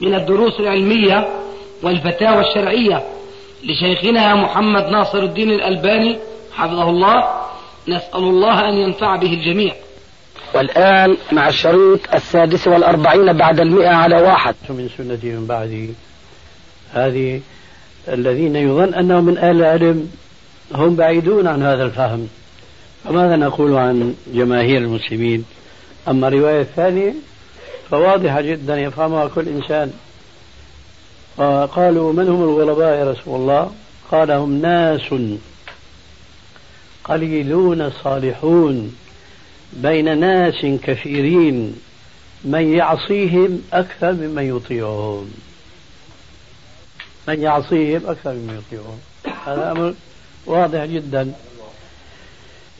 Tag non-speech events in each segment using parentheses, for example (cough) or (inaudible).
من الدروس العلمية والفتاوى الشرعية لشيخنا محمد ناصر الدين الألباني حفظه الله نسأل الله أن ينفع به الجميع. والآن مع الشريط السادس والأربعين بعد المئة على واحد. من سنتي من بعدي هذه الذين يظن أنهم من أهل العلم هم بعيدون عن هذا الفهم. فماذا نقول عن جماهير المسلمين؟ أما الرواية الثانية فواضحة جدا يفهمها كل إنسان. قالوا من هم الغرباء يا رسول الله؟ قال هم ناس قليلون صالحون بين ناس كثيرين. من يعصيهم أكثر ممن يطيعهم. من يعصيهم أكثر ممن يطيعهم. هذا أمر واضح جدا.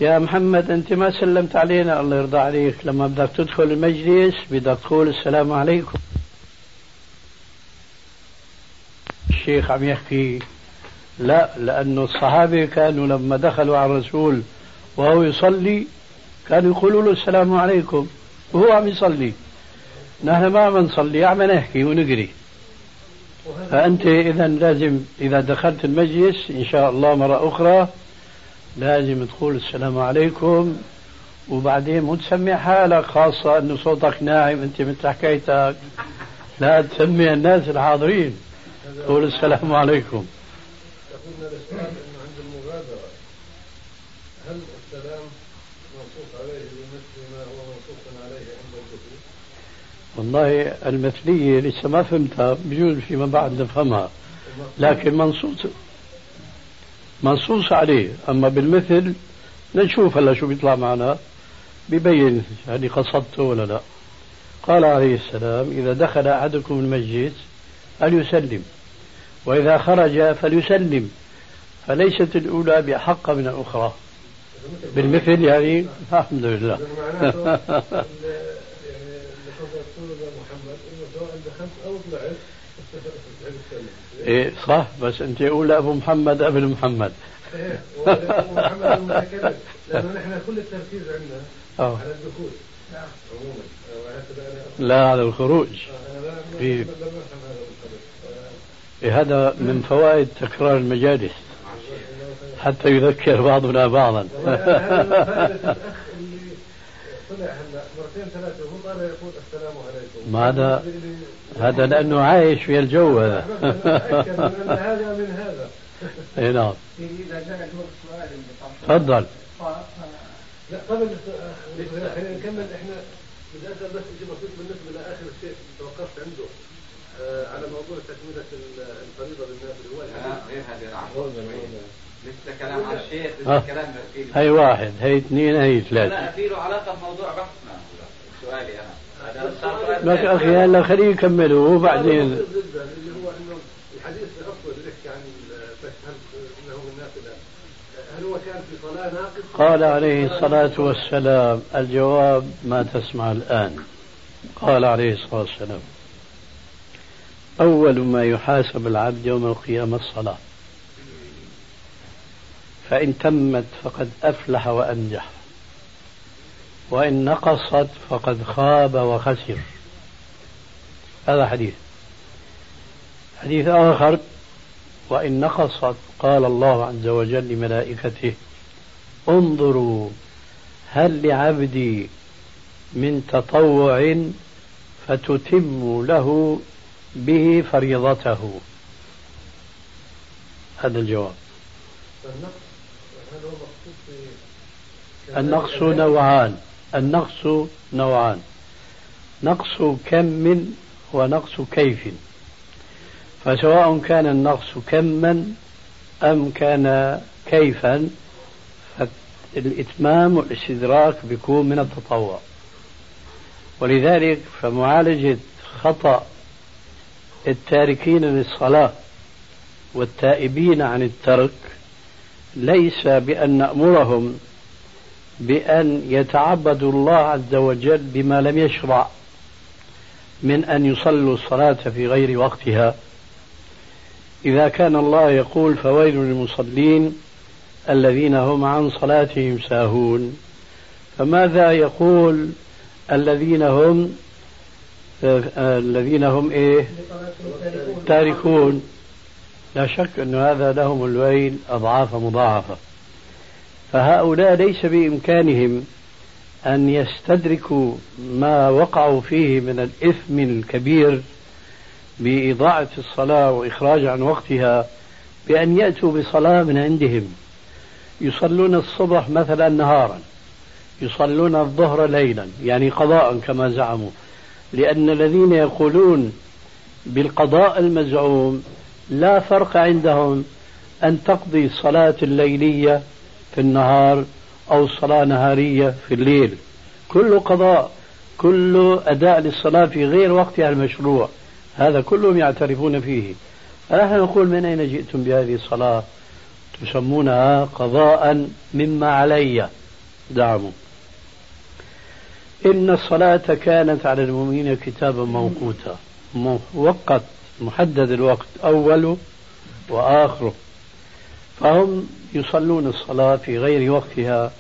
يا محمد أنت ما سلمت علينا. الله يرضى عليك. لما بدك تدخل المجلس بدك تقول السلام عليكم. الشيخ عم يحكي لا لأنه الصحابة كانوا لما دخلوا على الرسول وهو يصلي كانوا يقولوا له السلام عليكم. وهو عم يصلي. نحن ما عم نصلي عم نحكي ونقري. فأنت إذا لازم إذا دخلت المجلس إن شاء الله مرة أخرى لازم تقول السلام عليكم. وبعدين مو تسمي حالك خاصة أنه صوتك ناعم أنت مثل حكايتك لا تسمي الناس الحاضرين. قول السلام عليكم. يقولنا الإسلام أنه عند المغادرة. هل السلام منصوص عليه بمثل ما هو منصوص عليه عند الدخول؟ والله المثلية لسه ما فهمتها بجوز فيما بعد نفهمها. لكن منصوص منصوص عليه. أما بالمثل نشوف هلا شو بيطلع معنا. ببين يعني قصدته ولا لا. قال عليه السلام إذا دخل أحدكم المسجد فليسلم. وإذا خرج فليسلم. فليست الأولى بأحق من الأخرى. بالمثل يعني؟ الحمد لله. (laughs) (laughs) إيه صح بس أنت أولى أبو محمد قبل محمد. إيه محمد المتكلم لأنه نحن كل التركيز عندنا أوه. على الدخول نعم عموما لا على الخروج. في إيه هذا من فوائد تكرار المجالس حتى يذكر بعضنا بعضا. (laughs) (laughs) ما هذا هذا لأنه عايش في الجو. هذا هذا من هذا أي نعم. تفضل. لا قبل خلينا نكمل إحنا بدي اسال بس شيء بسيط بالنسبة لاخر شيء توقفت عنده آه على موضوع تكملة الفريضة بالنافله هو غير هذه لسه كلام على الشيخ لسه كلام هي واحد هي اثنين هي ثلاثة. لا في له علاقة بموضوع بحثنا. سؤالي لك أخي هلا خليه يكمله وبعدين اللي هو إنه الحديث الأفضل اللي يحكي عن هل إنه من نافلة. هل هو كان في صلاة ناقصة؟ قال عليه الصلاة والسلام الجواب ما تسمع الآن. قال عليه الصلاة والسلام أول ما يحاسب العبد يوم القيامة الصلاة. فإن تمت فقد أفلح وأنجح. وإن نقصت فقد خاب وخسر. هذا حديث. حديث آخر. وإن نقصت قال الله عز وجل لملائكته انظروا هل لعبدي من تطوع فتتم له به فريضته. هذا الجواب. النقص نوعان. النقص نوعان. نقص كم ونقص كيف. فسواء كان النقص كما أم كان كيفا فالإتمام والاستدراك بيكون من التطوع. ولذلك فمعالجة خطأ التاركين للصلاة والتائبين عن الترك ليس بأن نأمرهم بأن يتعبدوا الله عز وجل بما لم يشرع من أن يصلوا الصلاة في غير وقتها. إذا كان الله يقول فويل للمصلين الذين هم عن صلاتهم ساهون فماذا يقول الذين هم الذين هم إيه؟ تاركون. لا شك أن هذا لهم الويل أضعاف مضاعفة. فهؤلاء ليس بإمكانهم أن يستدركوا ما وقعوا فيه من الإثم الكبير بإضاعة الصلاة وإخراج عن وقتها بأن يأتوا بصلاة من عندهم. يصلون الصبح مثلا نهارا يصلون الظهر ليلا يعني قضاء كما زعموا لأن الذين يقولون بالقضاء المزعوم لا فرق عندهم أن تقضي الصلاة الليلية في النهار أو صلاة نهارية في الليل. كل قضاء كل أداء للصلاة في غير وقتها المشروع هذا كلهم يعترفون فيه. فنحن نقول من أين جئتم بهذه الصلاة؟ تسمونها قضاء مما علي. دعموا إن الصلاة كانت على المؤمنين كتابا موقوتا. موقت محدد الوقت أوله وآخره فهم يصلون الصلاة في غير وقتها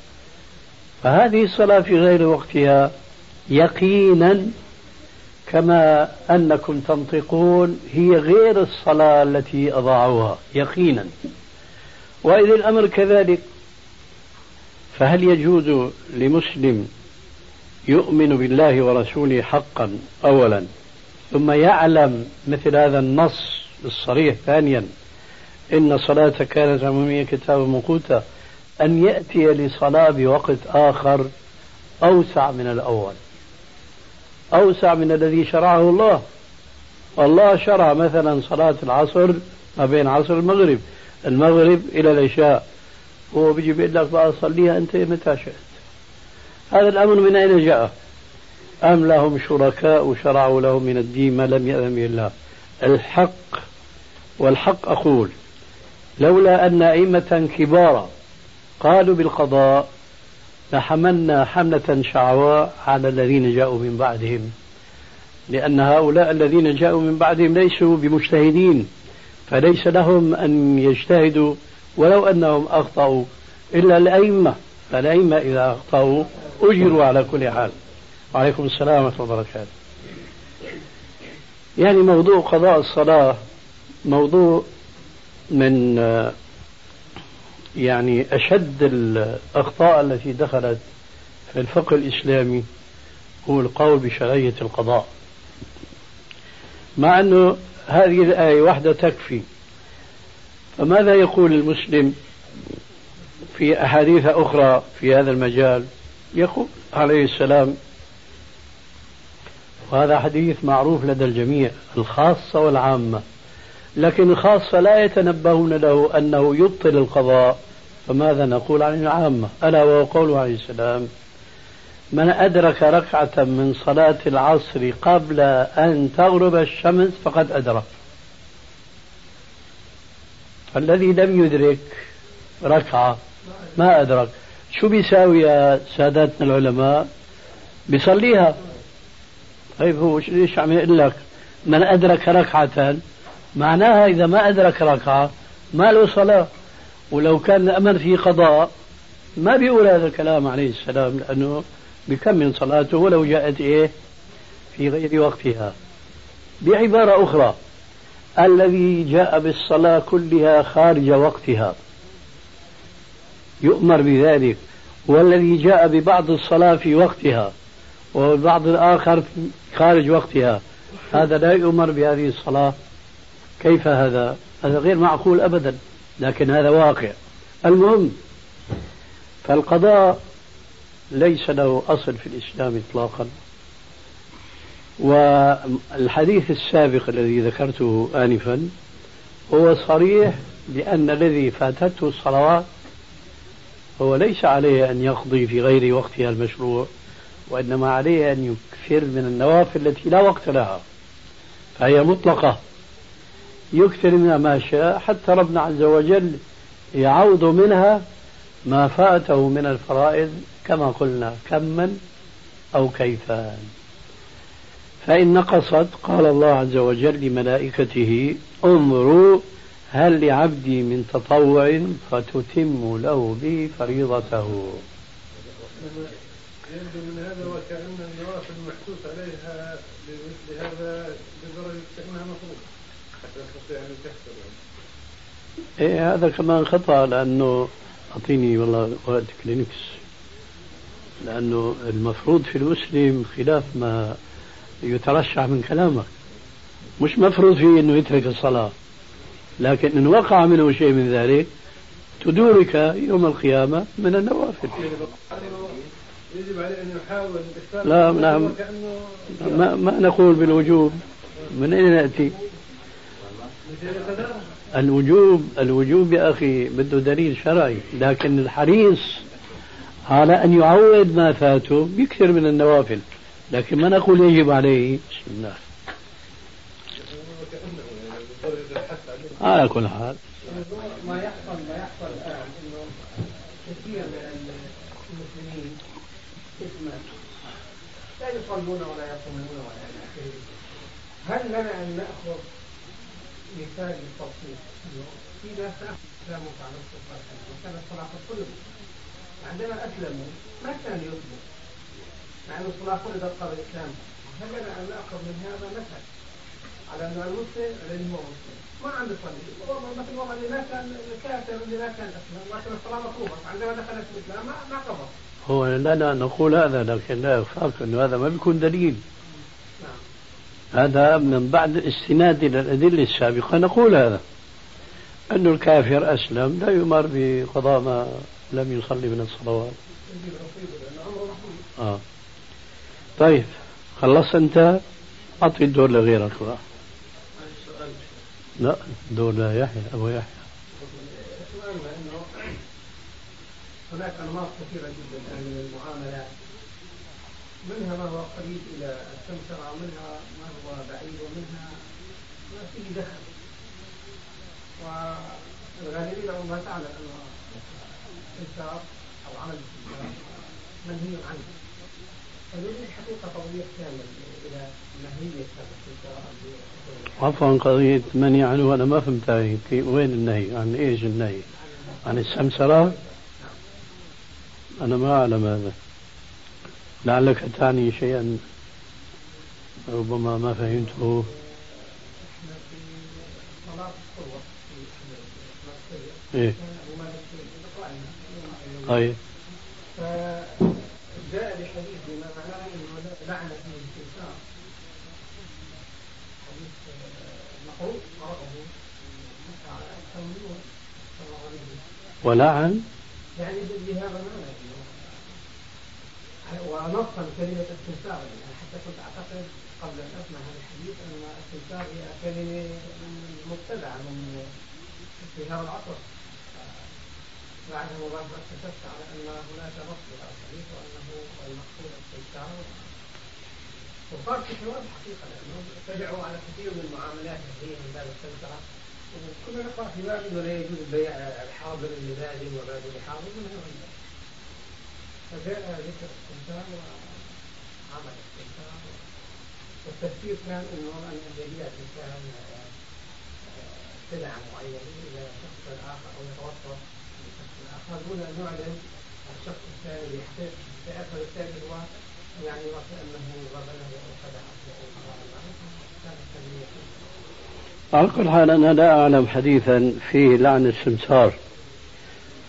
فهذه الصلاة في غير وقتها يقينا كما أنكم تنطقون هي غير الصلاة التي أضاعوها يقينا. وإذا الأمر كذلك فهل يجوز لمسلم يؤمن بالله ورسوله حقا أولا ثم يعلم مثل هذا النص الصريح ثانيا إن صلاة كانت عمومية كتابا موقوتا. أن يأتي لصلاة بوقت آخر أوسع من الأول. أوسع من الذي شرعه الله. الله شرع مثلا صلاة العصر ما بين عصر المغرب. المغرب إلى العشاء. هو بيجي بيقول لك بقى صليها أنت متى شئت. هذا الأمر من أين جاء؟ أم لهم شركاء شرعوا لهم من الدين ما لم يأذن به الله. الحق والحق أقول. لولا أن أئمة كبارا قالوا بالقضاء لحملنا حملة شعواء على الذين جاءوا من بعدهم. لأن هؤلاء الذين جاءوا من بعدهم ليسوا بمجتهدين فليس لهم أن يجتهدوا ولو أنهم أخطأوا. إلا الأئمة فالأئمة إذا أخطأوا أجروا على كل حال. وعليكم السلام ورحمة الله وبركاته. يعني موضوع قضاء الصلاة موضوع من يعني أشد الأخطاء التي دخلت في الفقه الإسلامي هو القول بشرعية القضاء. مع أنه هذه الآية واحدة تكفي. فماذا يقول المسلم في أحاديث أخرى في هذا المجال؟ يقول عليه السلام وهذا حديث معروف لدى الجميع الخاصة والعامة. لكن الخاصة لا يتنبهون له أنه يبطل القضاء. فماذا نقول عن العامة؟ ألا وهو قوله عليه السلام من أدرك ركعة من صلاة العصر قبل أن تغرب الشمس فقد أدرك. الذي لم يدرك ركعة ما أدرك. شو بيساوي يا ساداتنا العلماء؟ بيصليها. طيب هو ليش عم يقول لك؟ من أدرك ركعة معناها إذا ما أدرك ركعة ما له صلاة. ولو كان الأمر في قضاء ما بيقول هذا الكلام عليه السلام لأنه بكمل صلاته ولو جاءت إيه؟ في غير وقتها. بعبارة أخرى الذي جاء بالصلاة كلها خارج وقتها. يؤمر بذلك. والذي جاء ببعض الصلاة في وقتها والبعض الآخر خارج وقتها. هذا لا يؤمر بهذه الصلاة. كيف هذا؟ هذا غير معقول أبدا لكن هذا واقع. المهم فالقضاء ليس له أصل في الإسلام إطلاقا. والحديث السابق الذي ذكرته آنفا هو صريح بأن الذي فاتته الصلوات هو ليس عليه أن يقضي في غير وقتها المشروع وإنما عليه أن يكثر من النوافل التي لا وقت لها فهي مطلقة. يكثر منها ما شاء حتى ربنا عز وجل يعوض منها ما فاته من الفرائض كما قلنا كما أو كيفا. فإن نقصت قال الله عز وجل لملائكته انظروا هل لعبدي من تطوع فتتم له به فريضته. يبدو من هذا وكأن النوافل محسوس عليها بمثل هذا لدرجة كأنها مفروض حتى تستطيع أن تحصل إيه هذا كمان خطأ لأنه أعطيني والله وقت كلينكس. لأنه المفروض في المسلم خلاف ما يترشح من كلامك مش مفروض فيه أنه يترك الصلاة. لكن إن وقع منه شيء من ذلك تدورك يوم القيامة من النوافل. يجب عليه أن يحاول لا نعم. ما, ما نقول بالوجوب. من أين نأتي؟ الوجوب الوجوب يا أخي بده دليل شرعي لكن الحريص على أن يعوض ما فاته يكثر من النوافل. لكن ما نقول يجب عليه بسم الله. على كل حال. ما يحصل ما يحصل الآن إنه كثير من المسلمين اسما لا يصلون ولا يصومون ولا إلى آخره هل لنا أن نأخذ مثال للتبسيط إنه في ناس أسلموا على الصلاة وكانت الصلاة كل عندما أسلموا ما كان يسلم مع أن الصلاة فرضت قبل الإسلام. لنا أن نأخذ من هذا مثل. على أن المسلم الذي هو مسلم. ما عنده صلي. مثل الوضع اللي ما كان الكافر اللي ما كان أسلم. لكن الصلاة مطلوبة. عندما دخل في الإسلام ما ما قبض هو لنا نقول هذا لكن لا يخفاك أنه هذا ما بيكون دليل. هذا من بعد الاستناد إلى الأدلة السابقة. نقول هذا أن الكافر أسلم لا يمر بقضاء ما لم يصلي من الصلوات. آه. طيب خلصت أنت؟ أعطي الدور لغيرك بقى. لا دور يحيى أبو يحيى. هناك أنماط كثيرة جدا من المعاملات. منها ما هو قريب إلى السمسرة ومنها ما هو بعيد ومنها ما فيه دخل. والغالبية ما تعلم أن السمسار أو عمل منهي عنه. فنريد حقيقة توضيح كامل إلى ماهية عفوا قضية منهي عنه أنا ما فهمتها. وين النهي؟ عن إيش النهي؟ عن السمسرة؟ أنا ما أعلم هذا. لعلك تعني شيئا. ربما ما فهمته. إيه. طيب. فجاء بحديث بما معناه انه لعنه من الاستنساخ حديث مقروء قرأه من ولعن. يعني بهذا ونصا كلمة استنساخ يعني حتى كنت أعتقد قبل أن أسمع هذا الحديث أن الاستنساخ هي كلمة مبتدعة من هذا العصر. بعد مباشرة اكتشفت على أن هناك نص لهذا الحديث وأنه المقصود الاستنساخ وصار في حوار الحقيقة لأنه اتبعوا على كثير من المعاملات هي من باب السلسلة وكنا نقرأ في باب لا يجوز بيع الحاضر لباد وباد لحاضر من هنا فجاء ذكر استنساخ وعمل استنساخ والتفسير كان انه أن يبيع الانسان سلعه معينه إلى شخص آخر أو يتوسط لشخص آخر. دون أن يعلن الشخص الثاني بحقيقه فيأخذ الثاني هو يعني وكانه غبنه أو خدعه على كل حال أنا لا أعلم حديثا فيه لعن السمسار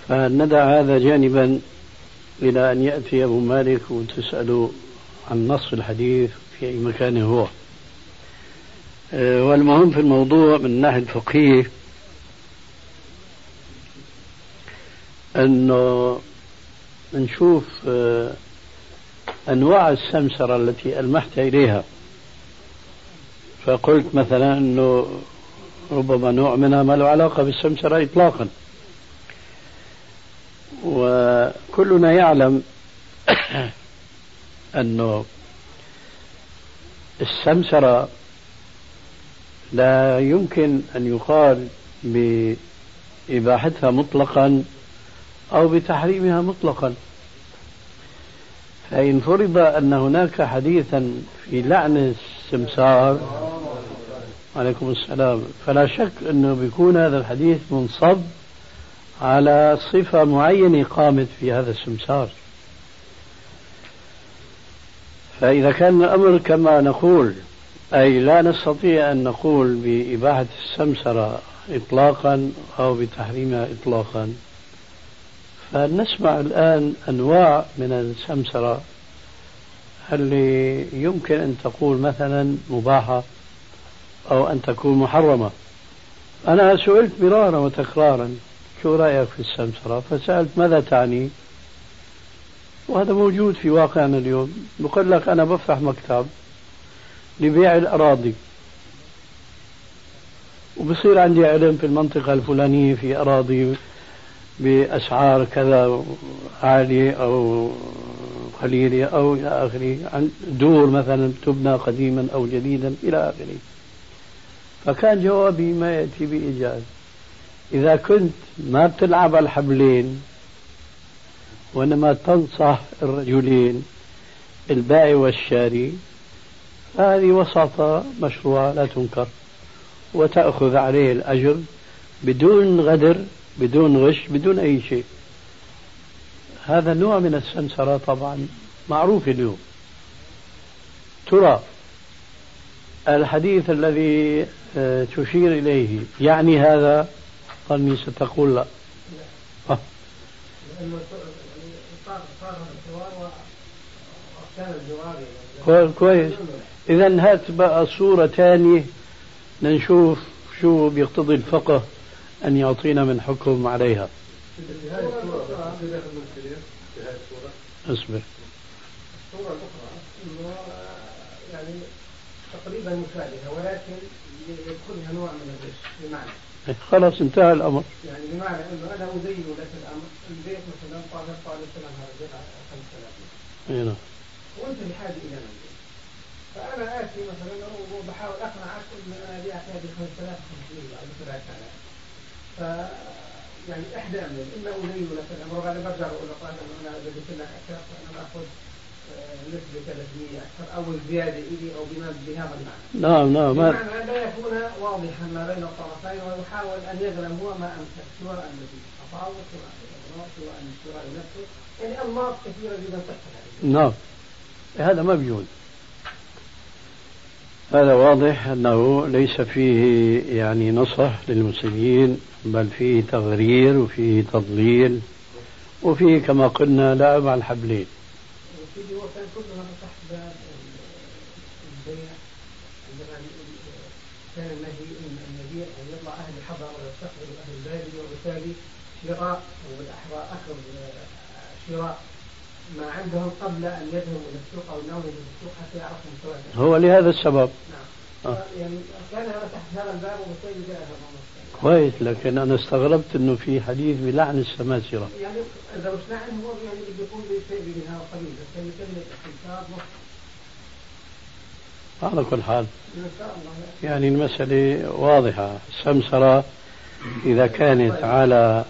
فندع هذا جانبا إلى أن يأتي أبو مالك وتسأله عن نص الحديث في أي مكان هو. آه، والمهم في الموضوع من الناحية الفقهية أنه نشوف آه، أنواع السمسرة التي ألمحت إليها. فقلت مثلا أنه ربما نوع منها ما له علاقة بالسمسرة إطلاقا. وكلنا يعلم أنه السمسرة لا يمكن أن يقال بإباحتها مطلقا أو بتحريمها مطلقا. فإن فرض أن هناك حديثا في لعن السمسار عليكم السلام فلا شك أنه بيكون هذا الحديث منصب على صفة معينة قامت في هذا السمسار. فإذا كان الأمر كما نقول أي لا نستطيع أن نقول بإباحة السمسرة إطلاقا أو بتحريمها إطلاقا فنسمع الآن أنواع من السمسرة اللي يمكن أن تقول مثلا مباحة أو أن تكون محرمة؟ أنا سئلت مرارا وتكرارا. شو رأيك في السمسرة؟ فسألت ماذا تعني؟ وهذا موجود في واقعنا اليوم. بقول لك أنا بفتح مكتب لبيع الأراضي. وبصير عندي علم في المنطقة الفلانية في أراضي بأسعار كذا عالية أو قليلة أو إلى آخره. دور مثلا تبنى قديما أو جديدا إلى آخره. فكان جوابي ما يأتي بإيجاز. إذا كنت ما بتلعب على الحبلين وإنما تنصح الرجلين البائع والشاري فهذه وساطة مشروعة لا تنكر وتأخذ عليه الأجر بدون غدر بدون غش بدون أي شيء. هذا نوع من السمسرة طبعا معروف اليوم. ترى الحديث الذي آه، تشير إليه يعني هذا ظني ستقول؟ لا. آه. كويس إذا هات بقى صورة ثانية لنشوف شو بيقتضي الفقه أن يعطينا من حكم عليها. اصبر. الصورة الأخرى أنه يعني تقريبا مشابهة ولكن يدخلها نوع من خلاص انتهى الأمر. يعني بمعنى أنه أنا أزين لك الأمر. البيت مثلا قال الله عليه وسلم هذا البيت 5000 نعم. وأنت بحاجة إلى منزل فأنا آتي مثلا وبحاول أقنعك أن أنا أبيعك هذه 5500 أو 3000 ف يعني إحدى أمرين إما أزين لك الأمر وبعدين برجع بقول لك إذا قلت لك أكثر فأنا باخذ نسبة 300 أكثر أو الزيادة إلي أو بما بهذا المعنى. نعم نعم ما بمعنى لا يكون واضحا ما بين الطرفين ويحاول أن يظلم هو ما أمسك. سواء الذي تفاوض سواء سواء الشراء نفسه يعني أنماط كثيرة جدا تحصل نعم. هذا ما بيجوز هذا واضح أنه ليس فيه يعني نصح للمسلمين بل فيه تغرير وفيه تضليل وفيه كما قلنا لعب على الحبلين. هو كان كلها تحت باب البيع عندما كان النهي ان النبي أن يطلع أهل الحضر ويستقبل أهل الباديه وبالتالي شراء والاحرى اخذ شراء ما عندهم قبل أن يذهبوا إلى السوق أو انهم إلى السوق حتى يعرفوا مستوى هو لهذا السبب. نعم. آه. يعني كان هذا تحت هذا الباب وبالتالي جاء هذا كويس لكن أنا استغربت إنه في حديث بلعن السماسرة. يعني مش لعن هو يعني بيكون بشيء من هذا القبيل بس كان كلمه الاستنكار على كل حال. يعني المسألة واضحة. السمسرة إذا كانت على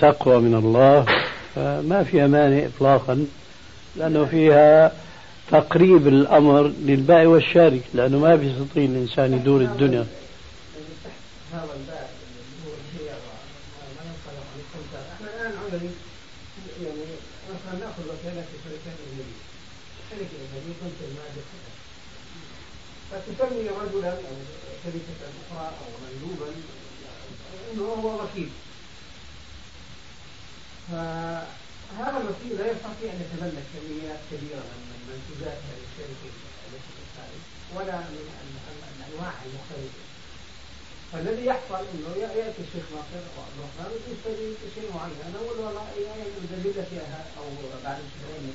تقوى من الله فما فيها مانع إطلاقا لأنه فيها تقريب الأمر للبائع والشاري لأنه ما بيستطيع الإنسان يدور الدنيا. هذا الباب اللي هو البيع وما ينقل عن الخمسة عملي يعني مثلا نأخذ وكالة في شركات الأجنبية شركة أجنبية تنتج كذا فتسمي رجلا أو شركة أخرى أو مندوبا أنه هو وكيل. فهذا الوكيل لا يستطيع أن يتملك كميات كبيرة من منتجات هذه الشركة التي الخارج ولا من الأنواع المختلفة. فالذي يحصل إنه يأتي الشيخ ناصر أو عبد الرحمن ويشتري شيء معين. أنا أقول والله يدلل لك اياها أو بعد أسبوعين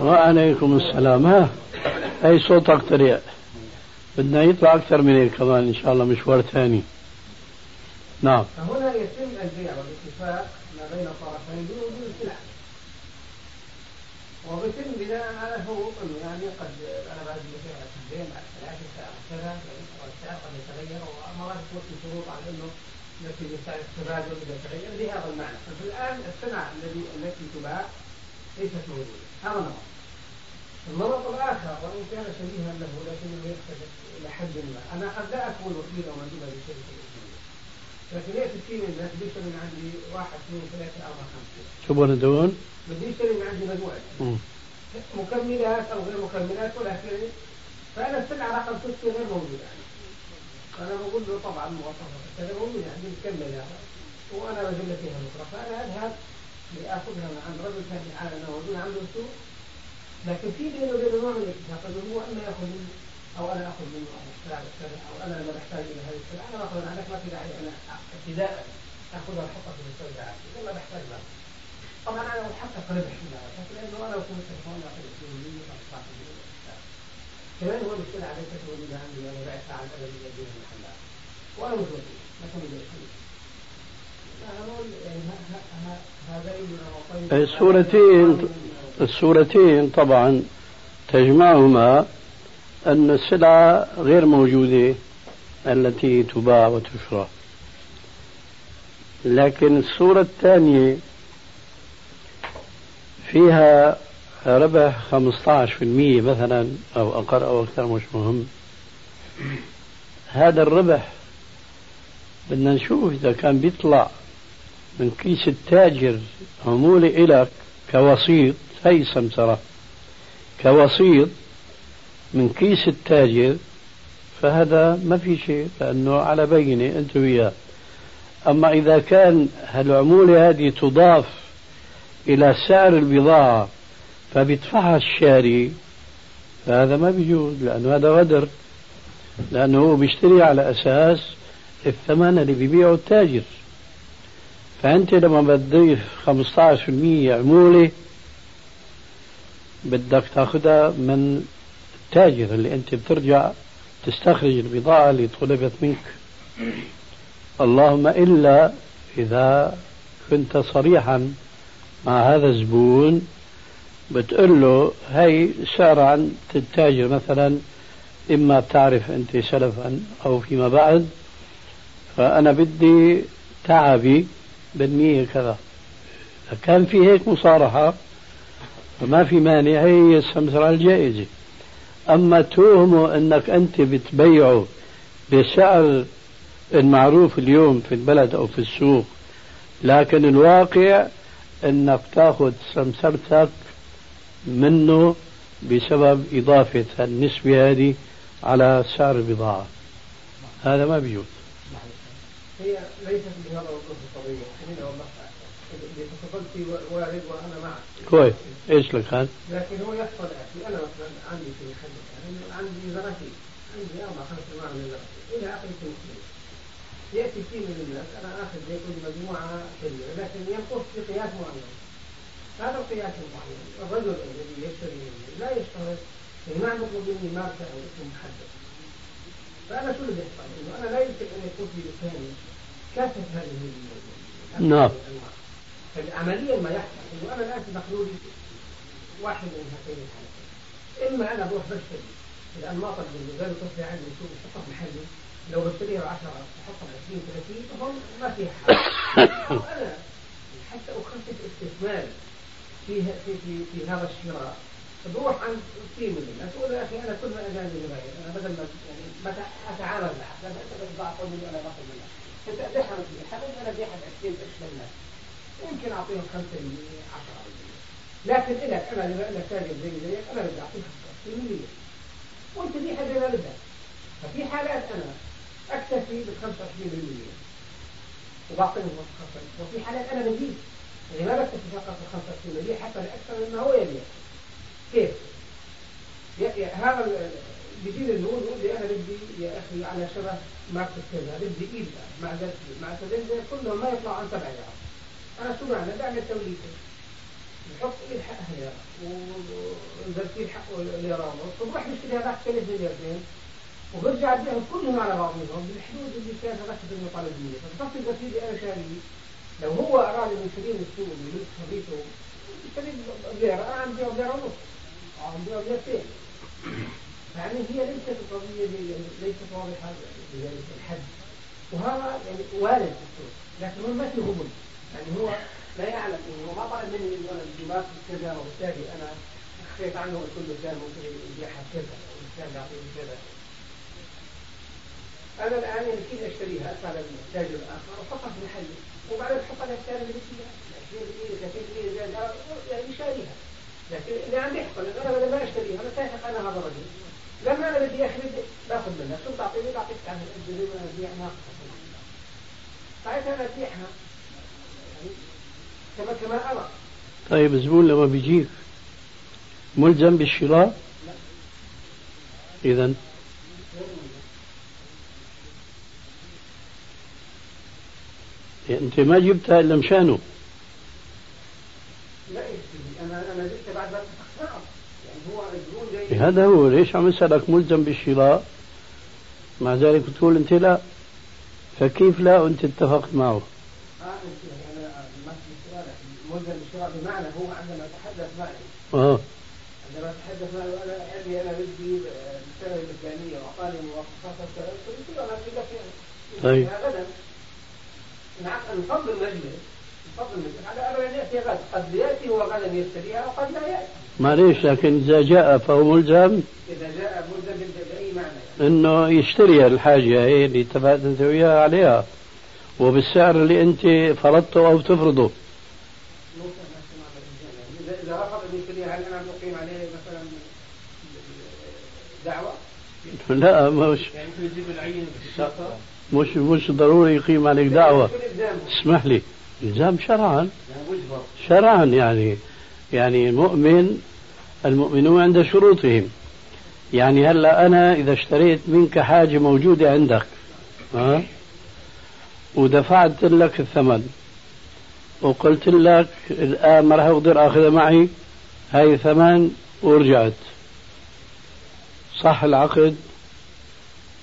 وعليكم السلام. ها أي صوتك طريق بدنا يطلع أكثر من هيك كمان إن شاء الله مشوار ثاني. نعم. فهنا يتم البيع والاتفاق ما بين الطرفين بوجود السلع وبيتم بناء على انه يعني قد أنا بعد البيع بعد ثلاثة ساعه كذا تكون شروط على إنه التي يسعر التبادل اذا تغير بهذا المعنى. فالان السلع الذي التي تباع ليست موجودة. هذا نمط النمط الآخر وإن كان شبيها له لكنه يختلف إلى حد ما. أنا قد لا أكون وكيل أو مندوبا لشركة الاسلاميه لكن ياتي في من الناس بيشتري من عندي واحد اثنين ثلاثة أربعة خمسة. شو بدون؟ بدي يشتري من عندي مجموعة. مكملات أو غير مكملات ولكن فانا السلعه رقم ستة غير موجودة. فانا بقول له طبعا مواصفات كذا موجوده عندي مكمله وأنا بجيب فيها بكره فانا أذهب لآخذها عن رجل ثاني على موجود عنده سوق لكن في بينه وبينه نوع من الاتفاق انه هو اما يأخذ منه أو أنا أخذ منه. أو السلعة. أو أنا لما بحتاج إلى هذه السلعة. أنا باخذ عنك ما في داعي أنا ابتداء اخذها واحطها في المستودعات اذا ما بحتاج لها. طبعا أنا بتحقق ربح في لكن لأنه أنا كنت تليفون أخذ 20 كمان هو المشكلة على فكره موجوده عندي أنا بعتها عن الادبيه بين المحلات وأنا مش وكيل ما كان الصورتين الصورتين طبعا تجمعهما أن السلعة غير موجودة التي تباع وتشرى. لكن الصورة الثانية فيها ربح 15% مثلا أو أقل أو أكثر مش مهم. هذا الربح بدنا نشوف إذا كان بيطلع من كيس التاجر عمولة إلك كوسيط هي سمسرة كوسيط من كيس التاجر فهذا ما في شيء لأنه على بينة أنت وياه. أما إذا كان العمولة هذه تضاف إلى سعر البضاعة فبيدفعها الشاري فهذا ما بيجوز لأنه هذا غدر لأنه هو بيشتري على أساس الثمن اللي بيبيعه التاجر. فأنت لما بتضيف 15% عمولة بدك تاخذها من التاجر اللي أنت بترجع تستخرج البضاعة اللي طلبت منك. اللهم إلا إذا كنت صريحا مع هذا الزبون بتقول له هي سعر عن التاجر مثلا إما بتعرف أنت سلفا أو فيما بعد فأنا بدي تعبي بالنية كذا. كان في هيك مصارحة فما في مانع هي السمسرة الجائزة. أما توهمه أنك أنت بتبيعه بسعر المعروف اليوم في البلد أو في السوق لكن الواقع أنك تأخذ سمسرتك منه بسبب إضافة النسبة هذه على سعر البضاعة. هذا ما بيجوز. هي ليست بهذا القضية خلينا والله اللي تفضلت وارد وأنا معك. كويس. إيش لك هذا؟ لكن هو يحصل أخي أنا مثلا عندي في الخدمة يعني عندي زرعتي عندي أربع خمس انواع من الزرعتي إلى آخر سنتين يأتي كثير من الناس. أنا اخذ زيكون مجموعة كبيرة. لكن ينقص بقياس معين. هذا القياس المعين الرجل الذي يشتري مني لا يشترط ما مطلوب مني ماركه أو اسم محدد. فأنا شو اللي بيحصل؟ إنه أنا لا يمكن أن يكون في لساني كافة هذه نعم. عمليا ما يحصل. إنه أنا الآن مخلوق واحد من هاتين الحالتين. إما أنا بروح بشتري. الانماط اللي زي تصنع عندي سوق بحطها محلي لو بشتريها ب 10 بحطها ب 20 30 فهم ما فيها حل (coughs) أنا حتى أخفف استثماري. في في في, في هذا الشراء. بروح عند من الناس أقول يا أخي أنا كل ما اجاني لبايع أنا بدل ما يعني اتعامل معك لما انت بتضاعف مني أنا باخذ منك انت ابيعها ب أنا ابيعها ب 20 قرش للناس يمكن أعطيهم 5% 10% لكن لك أنا بما انك تاجر زي زيك أنا بدي أعطيك 25% وأنت دي حاجة ما بدها ففي حالات أنا أكتفي بال 25% وبعطيهم 25% وفي حالات أنا بزيد يعني ما بكتفي فقط بال 25% حتى لاكثر مما هو يبيع كيف؟ هذا بيجيني نقول نقول أنا بدي يا أخي على شبه ماركه كذا بدي إيد مع مع سدنجة كلهم ما يطلع عن سبع جرام أنا شو معنى؟ بعمل توليفة. نحط إيد حقها ونزلتين حقه ونص وبروح بشتري هذاك ثلاث مليارتين وبرجع أبيعهم كلهم على بعضهم. بالحدود اللي كان هذاك المطالبيه فبصفي الغسيل أنا شاريه. لو هو من السوق ويملك خريطه يشتري بليره أنا عم بيعه بليره ونص. عم بيعه بليرتين يعني هي ليست القضية ليست بذلك الحد. وهذا يعني وارد السوق لكن هو ما في غبن يعني هو لا يعلم إنه ما طلب مني انه أنا الجماعه كذا وبالتالي أنا اخفيت عنه كل كان ممكن يبيعها كذا والانسان يعطيني كذا أنا الآن كيف أشتريها ادفع للتاجر الآخر. وفقط محلي وبعدين السعر اللي فيها 20% 30% زياده يعني شاريها. لكن اللي عندي يحصل أنا بدل ما أشتريها أنا سايحق أنا هذا الرجل. لما أنا بدي أخرج باخذ منك شو بتعطيني؟ بعطيك عن زي ما ابيع ناقصه ساعتها أنا أبيعها. يعني كما كما أرى. طيب الزبون لما بيجيك ملزم بالشراء؟ إذا أنت ما جبتها إلا مشانه. لا أنا أنا جبتها بعد ما اتفقت يعني هو الزبون جاي هذا هو ليش عم يسألك ملزم بالشراء؟ مع ذلك بتقول أنت لا. فكيف لا وأنت اتفقت معه؟ آه أنا ما في ملزم بالشراء بمعنى هو عندما تحدث معي. آه. عندما تحدث معي وأنا أبي أنا بدي السنة المجانيه وأعطاني مواصفات قلت له أنا بدي لك طيب. نعم نفضل المجلس نفضل المجلس. على ان يأتي غدا قد يأتي هو غدا يشتريها وقد لا يأتي. معليش لكن إذا جاء فهو ملزم؟ إذا جاء ملزم بأي معنى؟ يعني. إنه يشتري الحاجة هي اللي اتفقت انت وياها عليها. وبالسعر اللي أنت فرضته أو تفرضه. اذا رفض أن يشتريها هل أنا أقيم عليه مثلا دعوة؟ لا مش يعني يجيب العين مش مش ضروري يقيم عليك دعوة. اسمح لي. إلزام شرعا. شرعا يعني. يعني المؤمن المؤمنون عند شروطهم. يعني هلا أنا إذا اشتريت منك حاجة موجودة عندك ها؟ ودفعت لك الثمن. وقلت لك الآن ما راح أقدر آخذها معي. هاي ثمن ورجعت. صح العقد؟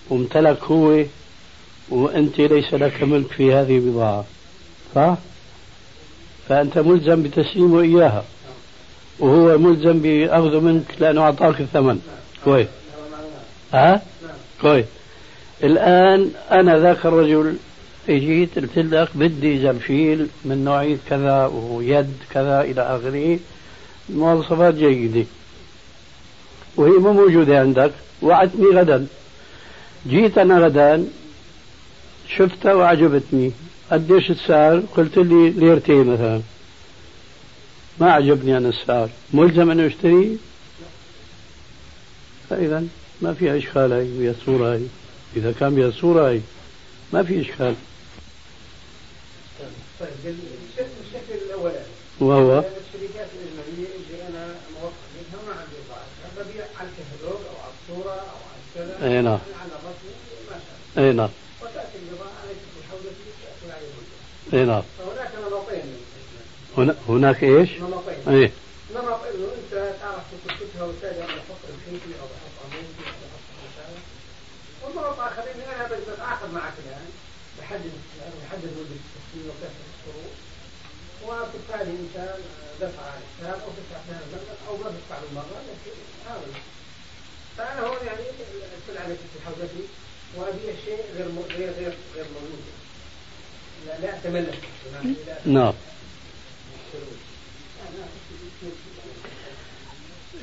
وامتلك هو وأنت ليس لك ملك في هذه البضاعة. صح؟ فأنت ملزم بتسليمه إياها. وهو ملزم بأخذه منك لأنه أعطاك الثمن. كويس. ها؟ كويس. الآن أنا ذاك الرجل اجيت قلت لك بدي زرفيل من نوعية كذا ويد كذا إلى آخره. مواصفات جيدة. وهي مو موجودة عندك. وعدتني غدا. جيت أنا غدا شفتها وعجبتني. قديش السعر قلت لي ليرتين مثلا. ما عجبني أنا السعر ملزم أن أشتري فإذا ما في إشكال هاي بها الصورة هاي. إذا كان بها الصورة هاي ما في إشكال. طيب الشكل الأولاني وهو؟ الشركات الأجنبية اللي أنا موفق منها ما عندي ببيع على الكتالوج أو على الصورة أو على كذا أي نعم. على الرسم ما شاء الله أي نعم وتأتي البضاعة عليك بحوزة تأتي عليه أي نعم. فهناك نمطين. هنا هناك إيش؟ نمطين. أي نمط إنه أنت تعرف تكتبها وتالي الحيطي أو بحط عمودي أو بحط مثلا والنمط آخر إني أنا بتعاقد معك الآن. بحدد بحدد مدة التسليم وكافة الشروط وبالتالي أنت دفع السعر أو تدفع ثمن المبلغ أو ما تدفع بالمرة لكن هذا. فأنا هون يعني السلعة التي في حوزتي وأبيع شيء غير غير غير غير موجود. لا أتملك نعم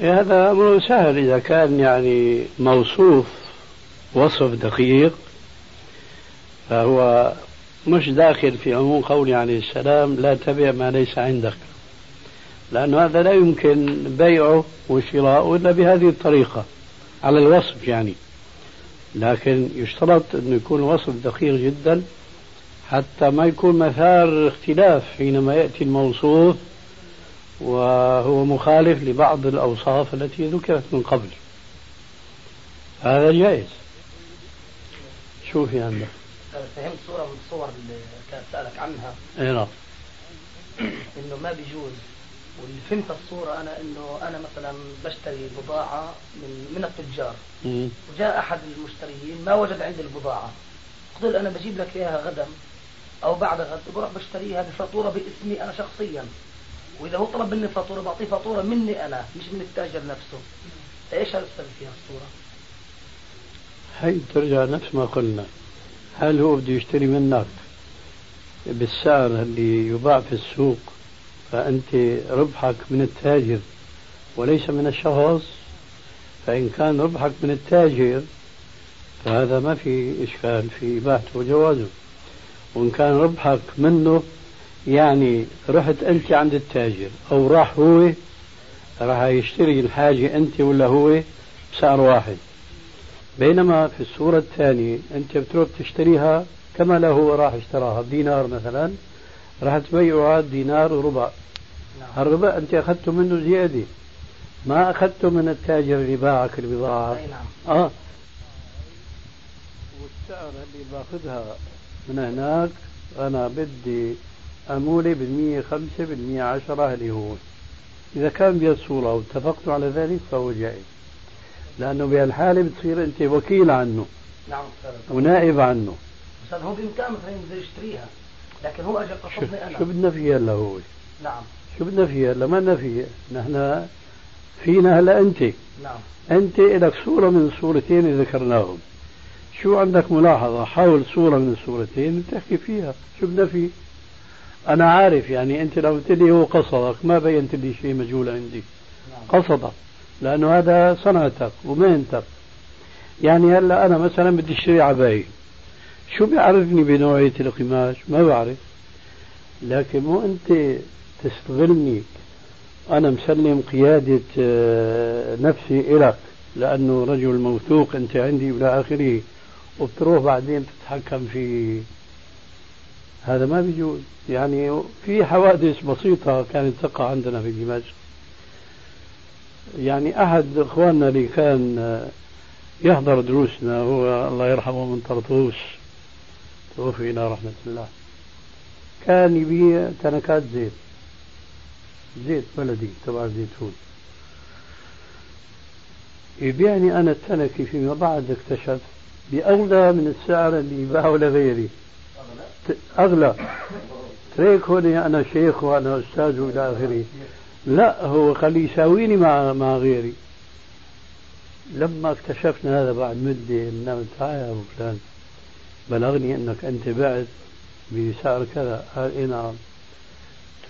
هذا أمر سهل إذا كان يعني موصوف وصف دقيق فهو مش داخل في عموم قوله عليه السلام لا تبع ما ليس عندك. لأن هذا لا يمكن بيعه وشراؤه إلا بهذه الطريقة على الوصف يعني. لكن يشترط أن يكون الوصف دقيق جدا حتى ما يكون مثار اختلاف حينما يأتي الموصوف وهو مخالف لبعض الأوصاف التي ذكرت من قبل. هذا جائز. شو في عندك فهمت صورة من الصور اللي كانت سألك عنها. اي نعم. إنه ما بيجوز. واللي فهمت الصورة أنا إنه أنا مثلا بشتري بضاعة من من التجار. وجاء أحد المشتريين ما وجد عندي البضاعة. قلت أنا بجيب لك إياها غدا. أو بعد غد بروح بشتريها بفاتورة باسمي أنا شخصيا. وإذا هو طلب مني فاتورة بعطيه فاتورة مني أنا مش من التاجر نفسه. إيش هالسبب فيها الصورة؟ هي ترجع نفس ما قلنا. هل هو بده يشتري منك بالسعر اللي يباع في السوق فأنت ربحك من التاجر وليس من الشخص؟ فإن كان ربحك من التاجر فهذا ما في إشكال في إباحته وجوازه. وإن كان ربحك منه يعني رحت أنت عند التاجر أو راح هو راح يشتري الحاجة أنت ولا هو بسعر واحد بينما في الصورة الثانية أنت بتروح تشتريها كما لو هو راح اشتراها بدينار مثلا راح تبيعها دينار وربع نعم. الربع أنت أخذته منه زيادة ما أخذته من التاجر اللي باعك البضاعة نعم. آه والسعر اللي باخذها من هناك أنا بدي أمولي بالمية خمسة بالمية عشرة اللي هو. إذا كان بهالصورة واتفقتوا على ذلك فهو جائز. لأنه بهالحالة بتصير أنت وكيل عنه. نعم ونائب عنه. بس هو بإمكانه مثلا يشتريها لكن هو أجل قصدني أنا. شو بدنا فيها هلا هو؟ نعم. شو بدنا فيها هلا؟ ما بدنا فيها؟ نحن فينا هلا أنت. نعم. أنت لك صورة من الصورتين اللي ذكرناهم. شو عندك ملاحظة؟ حول صورة من الصورتين بتحكي فيها. شو بدنا فيه؟ أنا عارف يعني أنت لو قلت لي هو قصدك ما بينت لي شيء مجهول عندي. قصدك لأنه هذا صنعتك ومهنتك. يعني هلأ أنا مثلا بدي أشتري عباية. شو بيعرفني بنوعية القماش؟ ما بعرف. لكن مو أنت تستغلني. أنا مسلم قيادة آه، نفسي إلك لأنه رجل موثوق أنت عندي إلى آخره. وبتروح بعدين تتحكم في هذا ما بيجوز. يعني في حوادث بسيطة كانت تقع عندنا في دمشق. يعني أحد إخواننا اللي كان يحضر دروسنا هو الله يرحمه من طرطوس توفي إلى رحمة الله. كان يبيع تنكات زيت زيت بلدي تبع الزيتون يبيعني أنا التنكي فيما بعد اكتشفت بأغلى من السعر اللي يباعه لغيري. أغلى. تريك هوني أنا شيخ وأنا أستاذ وإلى آخره. لا هو خليه يساويني مع مع غيري. لما اكتشفنا هذا بعد مدة من تعال يا أبو فلان. بلغني أنك أنت بعت بسعر كذا. قال إيه نعم.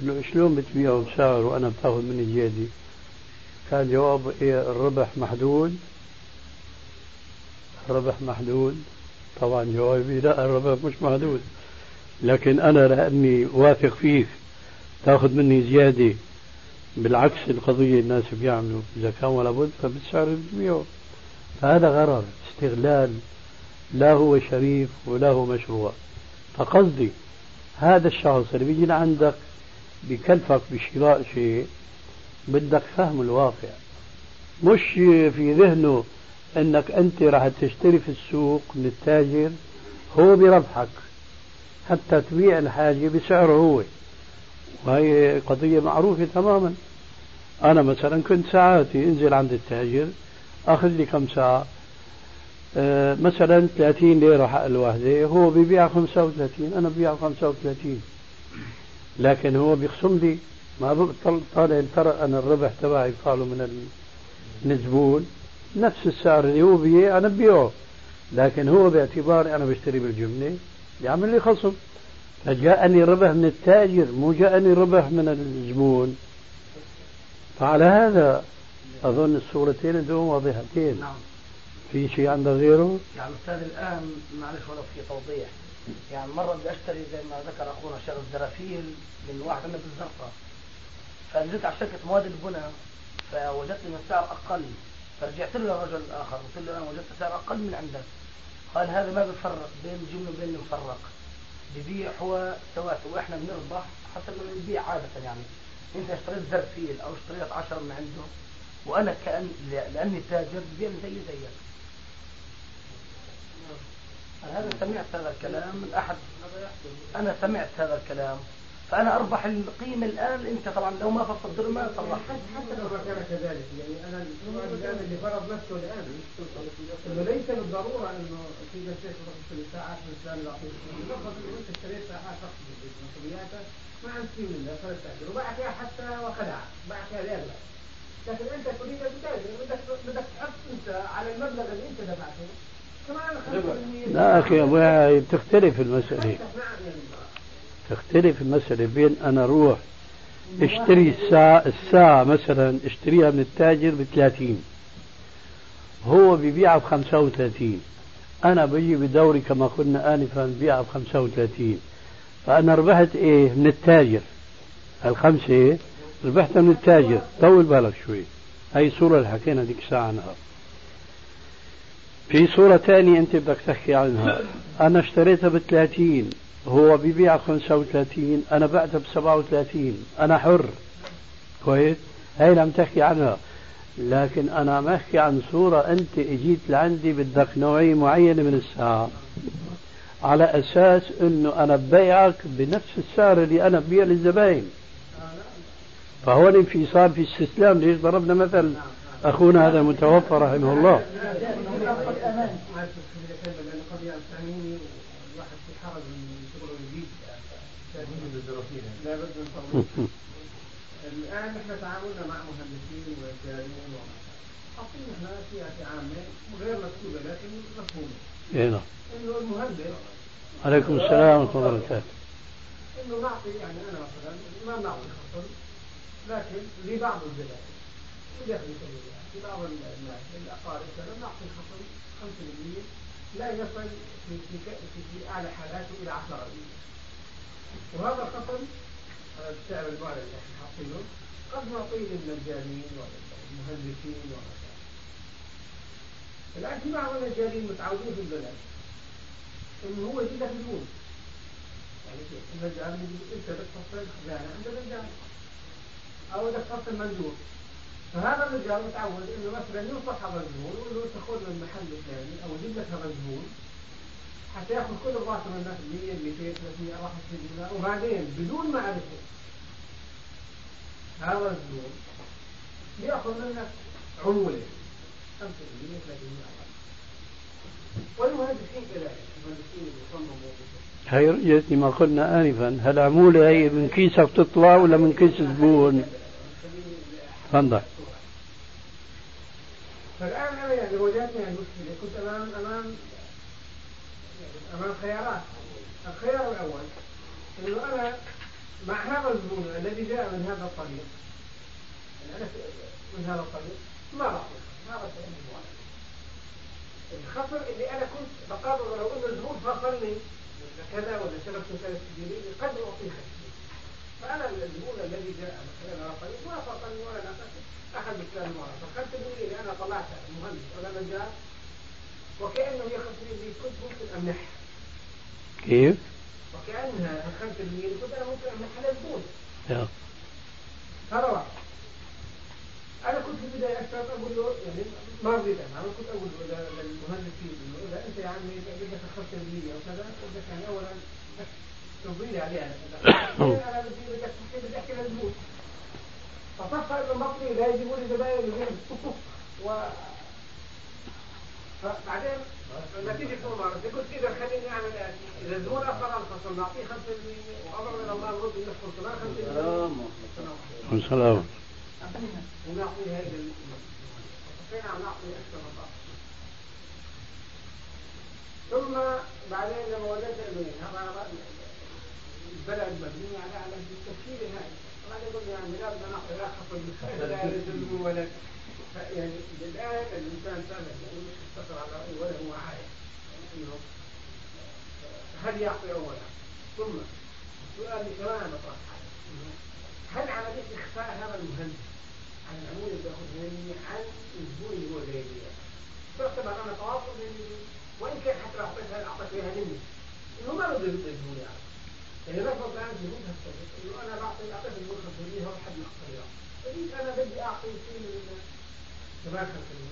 قلت له شلون بتبيعه بسعر وأنا بتاخذ مني زيادة كان جواب إيه الربح محدود. الربح محدود. طبعا جوابي لا الربح مش محدود. لكن أنا لأني واثق فيك تأخذ مني زيادة. بالعكس القضية الناس بيعملوا. إذا كان ولا بد فبتسعر تبيعه فهذا غرر. استغلال. لا هو شريف ولا هو مشروع. فقصدي هذا الشخص اللي بيجي لعندك بكلفك بشراء شيء بدك فهم الواقع. مش في ذهنه أنك أنت راح تشتري في السوق من التاجر هو بربحك حتى تبيع الحاجة بسعره هو. وهي قضية معروفة تماما. أنا مثلا كنت ساعاتي أنزل عند التاجر أخذ لي كم ساعة؟ أه مثلا 30 ليرة حق الوحدة هو بيبيع 35 أنا ببيع 35 لكن هو بيخصم لي ما طالع الفرق أنا الربح تبعي قالوا من الزبون. نفس السعر اللي هو بيع أنا ببيعه لكن هو باعتباري أنا بشتري بالجملة يعمل لي خصم. فجاءني ربح من التاجر مو جاءني ربح من الزبون. فعلى هذا أظن الصورتين دون واضحتين. نعم. في شيء عندك غيره؟ يعني أستاذ الآن معلش ولو في توضيح. يعني مرة بدي أشتري زي ما ذكر أخونا شغل زرافيل من واحد من بالزرقاء. فنزلت على شركة مواد البناء فوجدت ان السعر أقل. فرجعت له للرجل الآخر قلت له أنا وجدت سعر أقل من عندك قال هذا ما بفرق بين الجملة وبين المفرق. ببيع هو سواء وإحنا بنربح حسب ما بنبيع عادة يعني. أنت اشتريت زرفيل أو اشتريت عشرة من عنده وأنا كأن لأني تاجر ببيع زي زيك. هذا سمعت هذا الكلام؟ من احد أنا سمعت هذا الكلام. فأنا أربح القيمة الآن إنت طبعا لو ما فصلت ما صلحت. حتى لو كان كذلك يعني أنا الان اللي فرض نفسه الآن إنه ليس بالضرورة إنه في شيء في ساعات من الاسلام يعطيك يلخص إنه أنت اشتريت ساعات تقصد مسؤولياتك ما عندك فيه منها فلا تاجر وباع فيها حتى وخدع باع فيها لاغلى لكن أنت تريد أن تتاجر بدك بدك تحط أنت على المبلغ اللي أنت دفعته. لا أخي أبويا تختلف المسألة. تختلف المسألة بين أنا أروح اشتري الساعة الساعة مثلا اشتريها من التاجر ب 30 هو ببيعها ب 35 أنا بجي بدوري كما قلنا آنفا ببيعها ب 35 فأنا ربحت إيه؟ من التاجر. الخمسة ربحتها من التاجر. طول بالك شوي. هاي الصورة اللي حكينا ديك الساعة عنها. في صورة ثانية أنت بدك تحكي عنها. أنا اشتريتها ب 30 هو بيبيع 35 أنا بعتها ب 37 أنا حر. كويس؟ هاي اللي عم تحكي عنها. لكن أنا عم أحكي عن صورة أنت إجيت لعندي بدك نوعية معينة من الساعة. على أساس أنه أنا ببيعك بنفس السعر اللي أنا ببيع للزباين. فهون في صار في استسلام. ليش ضربنا مثل أخونا هذا المتوفى رحمه الله؟ الآن نحن تعاملنا مع مهندسين وإداريين حاطين إحنا سياسة عامة غير مكتوبة لكن مفهومة. اي نعم. إنه المهندس. عليكم السلام ورحمة الله وبركاته. إنه نعطي يعني أنا مثلا ما نعطي خصم لكن لبعض البلاد. سبيل في بعض الناس الأقارب نعطي خصم 5% لا يصل في في في أعلى حالاته إلى 10% وهذا السعر المعلن اللي إحنا حاطينه قد نعطيه للمجانين والمهندسين وغيرها. الان في بعض المجانين متعودين في البلد. إنه هو يجيب لك ديون يعني المجال إنت بدك تفصل خزانة عند المجال أو بدك تفصل مندوب. فهذا الرجال متعود إنه مثلا ينصح هذا الزبون ويقول له تأخذ من محل فلاني أو يجيب لك هذا الزبون. حتى يأخذ كل الراتب من الناس 100 200 300 64 دينار وبعدين بدون معرفه هذا الزبون يأخذ منك عمولة. 5% 3% والمهندسين كذلك المهندسين اللي هي رجعتني ما قلنا آنفا. هل عمولة هي من كيسك تطلع ولا من كيس الزبون؟ تفضل. فالآن أنا يعني وجدتني المشكلة كنت أمام أمام يعني أمام خيارات الخيار الأول إنه أنا مع هذا الزبون الذي جاء من هذا الطريق يعني أنا من هذا الطريق ما بعطيه ما بعطيه الخطر اللي أنا كنت بقرر لو إنه الزبون فصلني كذا ولا شبكة كذا قد أعطيه فأنا الزبون الذي جاء من هذا الطريق ما فصلني ولا نقصني أحد الكلام مرة فخلت لي أنا طلعت مهندس ولا مجال. وكأنه يخصني لي كنت ممكن أمنحها كيف؟ وكأنها الخمسة بالمية كنت أنا ممكن أمنحها للزبون هذا واحد أنا كنت في البداية أكثر أقول له يعني ما رضيت أنا كنت أقول له للمهندسين إنه إذا أنت يا عمي بدك الخمسة بالمية أو كذا بدك يعني أولا تفضيلي (coughs) لي عليها أنا بدي بدك بدي أحكي للزبون فصفى ابن بطني لا يجيبوا لي زباين ويجيب (laughs) و فبعدين نتيجة المباراة قلت إذا خليني أعمل إذا الزبون أخر على الخصم نعطيه 5% وأمر من الله نرد يدخل كمان 5% والسلام ونعطيها إلى فين عم نعطي أكثر مصاري ثم بعدين لما وجدت إنه هذا البلد مبني على على التفكير هاي ما نقول يعني لا بدنا نأخذ لا خطر لا يلزم ولا يعني الآن الإنسان فعلا مش يستقر على ولا هو عارف إنه هل يعطي أولا ثم السؤال اللي كمان بطرح هل عملية إخفاء هذا المهندس؟ عن العمول اللي بياخذ مني عن الزبون اللي هو جاي لي تعتبر أنا تواصل وإن كان حتى لو أعطيتها أعطيت إياها مني. إنه ما بده يعطي الزبون يعني. يعني لفظ الآن جهود هالطريق إنه أنا بعطي أعطيت الزبون 5% هو حد نقص فجيت أنا بدي أعطي شيء من كمان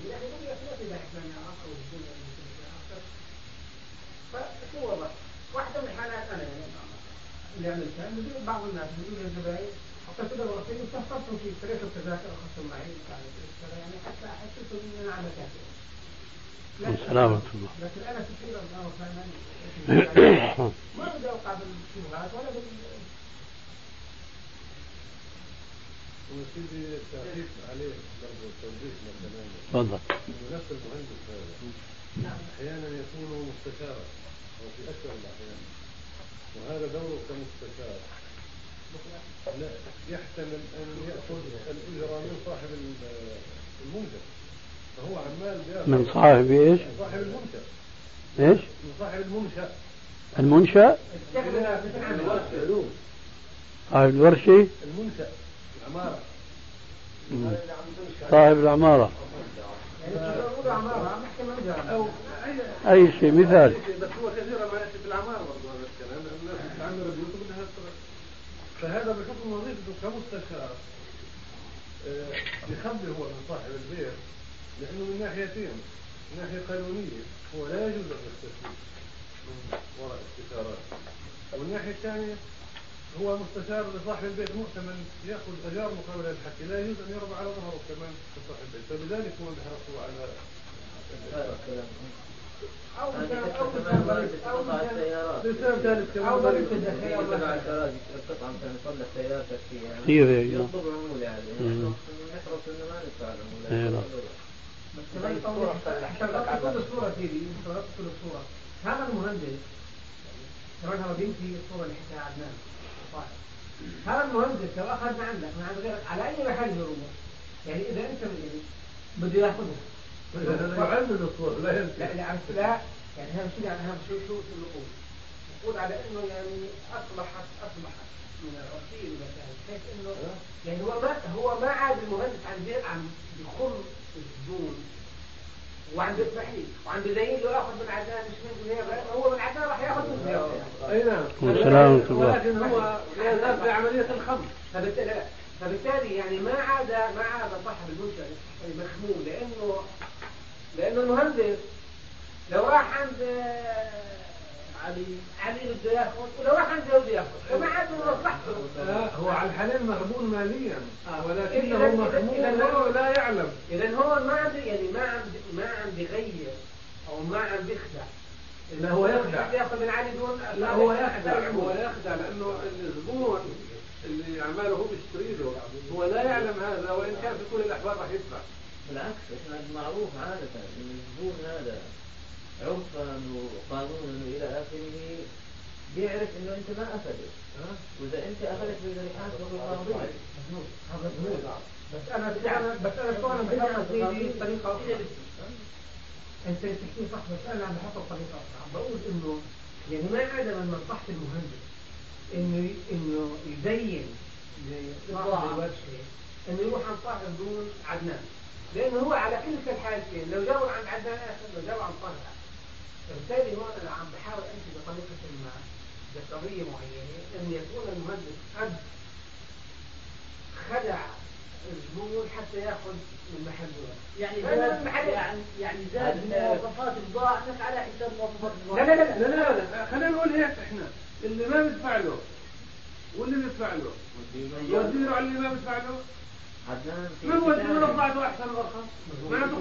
5% يعني بدي أثبت إذا إحنا نعرف أو الزبون أكثر وضع واحدة من الحالات أنا يعني اللي عملتها إنه بعض الناس بيقولوا للزباين حطيت له الرصيد واستفسرتوا فيه اشتريت التذاكر أخذتهم معي يعني حتى حسيت إن أنا عملت سلامة الله لكن أنا كثيرا ما أوقع بالشبهات ولا بال وسيدي عليه برضه التوضيح مثلا تفضل نفس المهندس هذا أحيانا يكون مستشارا أو في أكثر الأحيان وهذا دوره كمستشار لا يحتمل أن يأخذ الأجرة من صاحب المنتج فهو عمال من صاحب إيش؟ صاحب المنشأ إيش؟ من صاحب المنشأ المنشأ؟ صاحب الورشة؟ المنشأ. صاحب العمارة. أي شيء مثال. بس هو كثيرا ما يأتي في العمارة برضه هذا الكلام الناس بيوتهم فهذا بحكم وظيفته كمستشار. آه، يخبر هو من صاحب البيت لأنه من ناحيتين من ناحية قانونية هو لا يجوز أن يستشير من وراء استشارات. والناحية الناحية الثانية هو مستشار لصاحب البيت مؤتمن ياخذ اجار مقابل الحكي لا يجوز ان يربع على ظهره كمان لصاحب البيت فلذلك هو على مثلا يصلح سيارتك فيها كثير. يطلب عمولة عليه مم. نحرص انه ما ندفع إيه، العمولة لا. بس كمان توضيح عشان كل الصورة سيدي الصورة هذا المهندس كمان هو بنتي الصورة اللي حكاها عدنان صاحب. هذا المهندس لو اخذنا عندك من عند غيرك على اي محل يروح يعني اذا انت يعني بده ياخذها هذا يعلم الصور لا لا لا لا يعني اهم شيء يعني اهم شيء شو النقود نقود على انه يعني اصبحت اصبحت من العصير مثلا بحيث انه يعني هو ما هو ما عاد المهندس عم بي- عم بخل الزبون وعم بيسمح لي وعم بيزين له ياخذ من عدنان مش من زهير هو من عدنان راح ياخذ من زهير أي نعم. والسلام ورحمة الله. ولكن هو لا يزال في عملية الخمر. فبالتالي فبالتالي يعني ما عاد ما عاد صاحب المنشأ مخموم لأنه لأنه المهندس لو راح عند علي علي بده ياخذ ولو راح عند بده ياخذ فما عاد من مصلحته لا هو على الحلال مغبون ماليا آه. ولكنه إذا- وهو لا يعلم. اذا هو ما عم يعني ما عم ما عم بيغير أو ما عم بيخدع. لا هو يخدع. ياخذ من علي دون لا هو يخدع. هو يخدع لأنه الزبون اللي عماله هو بيشتري له هو لا يعلم هذا وإن كان في كل الأحوال راح يدفع. بالعكس إحنا المعروف عادة إن الزبون هذا عرفا وقانونا والى آخره بيعرف إنه أنت ما أخذت وإذا أنت أخذت القاضي هذا مضبوط. بس أنا بس أنا بحط سيدي طريقة. أنت تحكي صح بس أنا عم بحط طريقة. أخرى عم بقول إنه يعني ما عاد من مصلحه المهندس إنه إنه يبين لصاحب الورشه إنه يروح عن صاحب دون عدنان. لأنه هو على كل الحالتين لو جاوا عند عدنان اخر لو جاوا عن طلحه فبالتالي هون أنا عم بحاول أمشي بطريقة ما بقضيه معينة إن يكون المهندس قد خدع الزبون حتى يأخذ من محله يعني زاد يعني يعني زاد مواصفات البضاعة لك على حساب مواصفات لا لا لا لا لا لا خلينا نقول هيك إحنا. اللي ما بيدفع له واللي بيدفع له. يودي له على اللي ما بيدفع له. عدنان في من ودي كتاب- له رفعته احسن وارخص ما عنده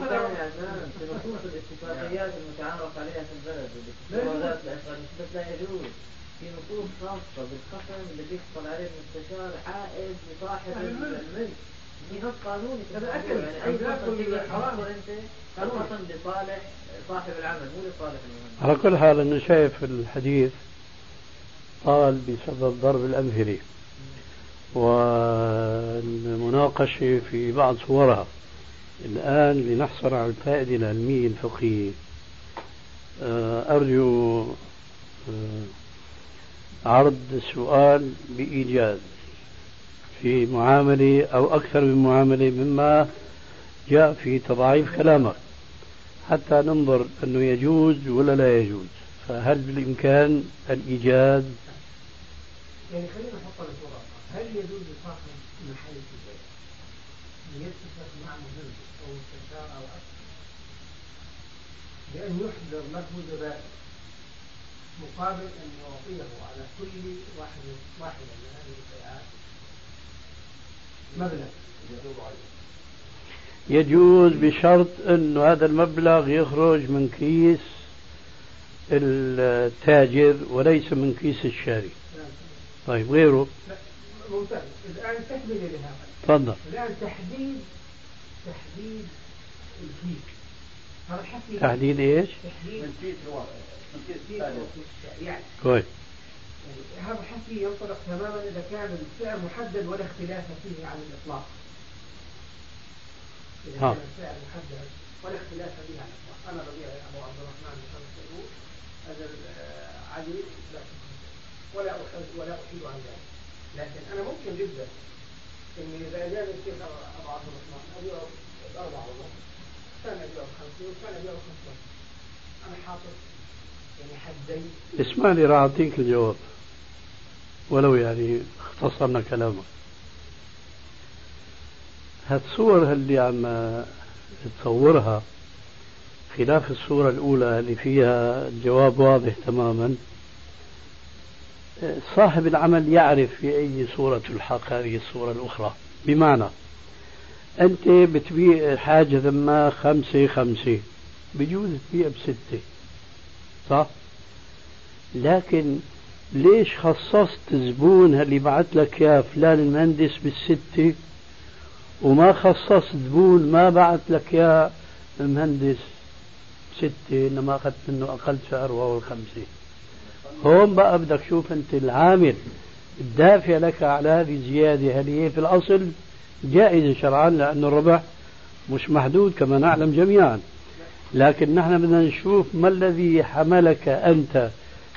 في نصوص الاتفاقيات المتعارف عليها في البلد بس لا يجوز. في نصوص خاصة بالخصم اللي بيحصل عليه المستشار عائد لصاحب الملك. في نص قانوني في. يعني أي خصم حرام. أنت خصم لصالح صاحب العمل مو لصالح المهندس. على كل حال أنا شايف الحديث طال بسبب ضرب الأمثلة. والمناقشة في بعض صورها. الآن لنحصل على الفائدة العلمية الفقهية. آه، أرجو آه، عرض السؤال بإيجاز في معاملة أو أكثر من معاملة مما جاء في تضعيف كلامك. حتى ننظر أنه يجوز ولا لا يجوز. فهل بالإمكان الإيجاز؟ يعني خلينا نحط أخرى. هل يجوز لصاحب محل البيت أن يتفق مع مهندس أو مستشار أو أكثر. بأن يحضر له زبائن مقابل أن يعطيه على كل واحد واحدة من هذه البيعات مبلغ. يجوز بشرط أنه هذا المبلغ يخرج من كيس التاجر وليس من كيس الشاري. طيب غيره. لا، ممتاز. الآن تكمل لهذا تفضل. الآن تحديد تحديد الحكي تحديد إيش؟ تحديد ثاني. يعني كويس. هذا الحكي ينطبق تماما إذا كان السعر محدد ولا اختلاف فيه عن الإطلاق. إذا ها. كان السعر محدد ولا اختلاف فيه عن الإطلاق، أنا ببيع يا أبو عبد الرحمن بخمس قروش، هذا آه، علي لا تخمس ولا أحد ولا أحيد عن ذلك. لكن أنا ممكن جدا إني إذا جاء الشيخ أبو عبد الرحمن ابيعه باربعه والله الثاني ابيعه بخمسه والثاني ابيعه بخمسه أنا حاطط يعني حدين اسمع لي راح أعطيك الجواب. ولو يعني اختصرنا كلامك. هالصور اللي عم تصورها خلاف الصورة الأولى اللي فيها الجواب واضح تماما صاحب العمل يعرف في أي صورة تلحق هذه الصورة الأخرى. بمعنى أنت بتبيع حاجة ما خمسة خمسة بجوز تبيع بستة. صح؟ لكن ليش خصصت زبون اللي بعت لك يا فلان المهندس بالستة وما خصصت زبون ما بعت لك يا المهندس ستة إنما أخذت منه أقل سعر وهو الخمسة؟ هون بقى بدك تشوف أنت العامل الدافع لك على هذه الزيادة هل هي في الأصل جائزة شرعا لأن الربح مش محدود كما نعلم جميعا لكن نحن بدنا نشوف ما الذي حملك أنت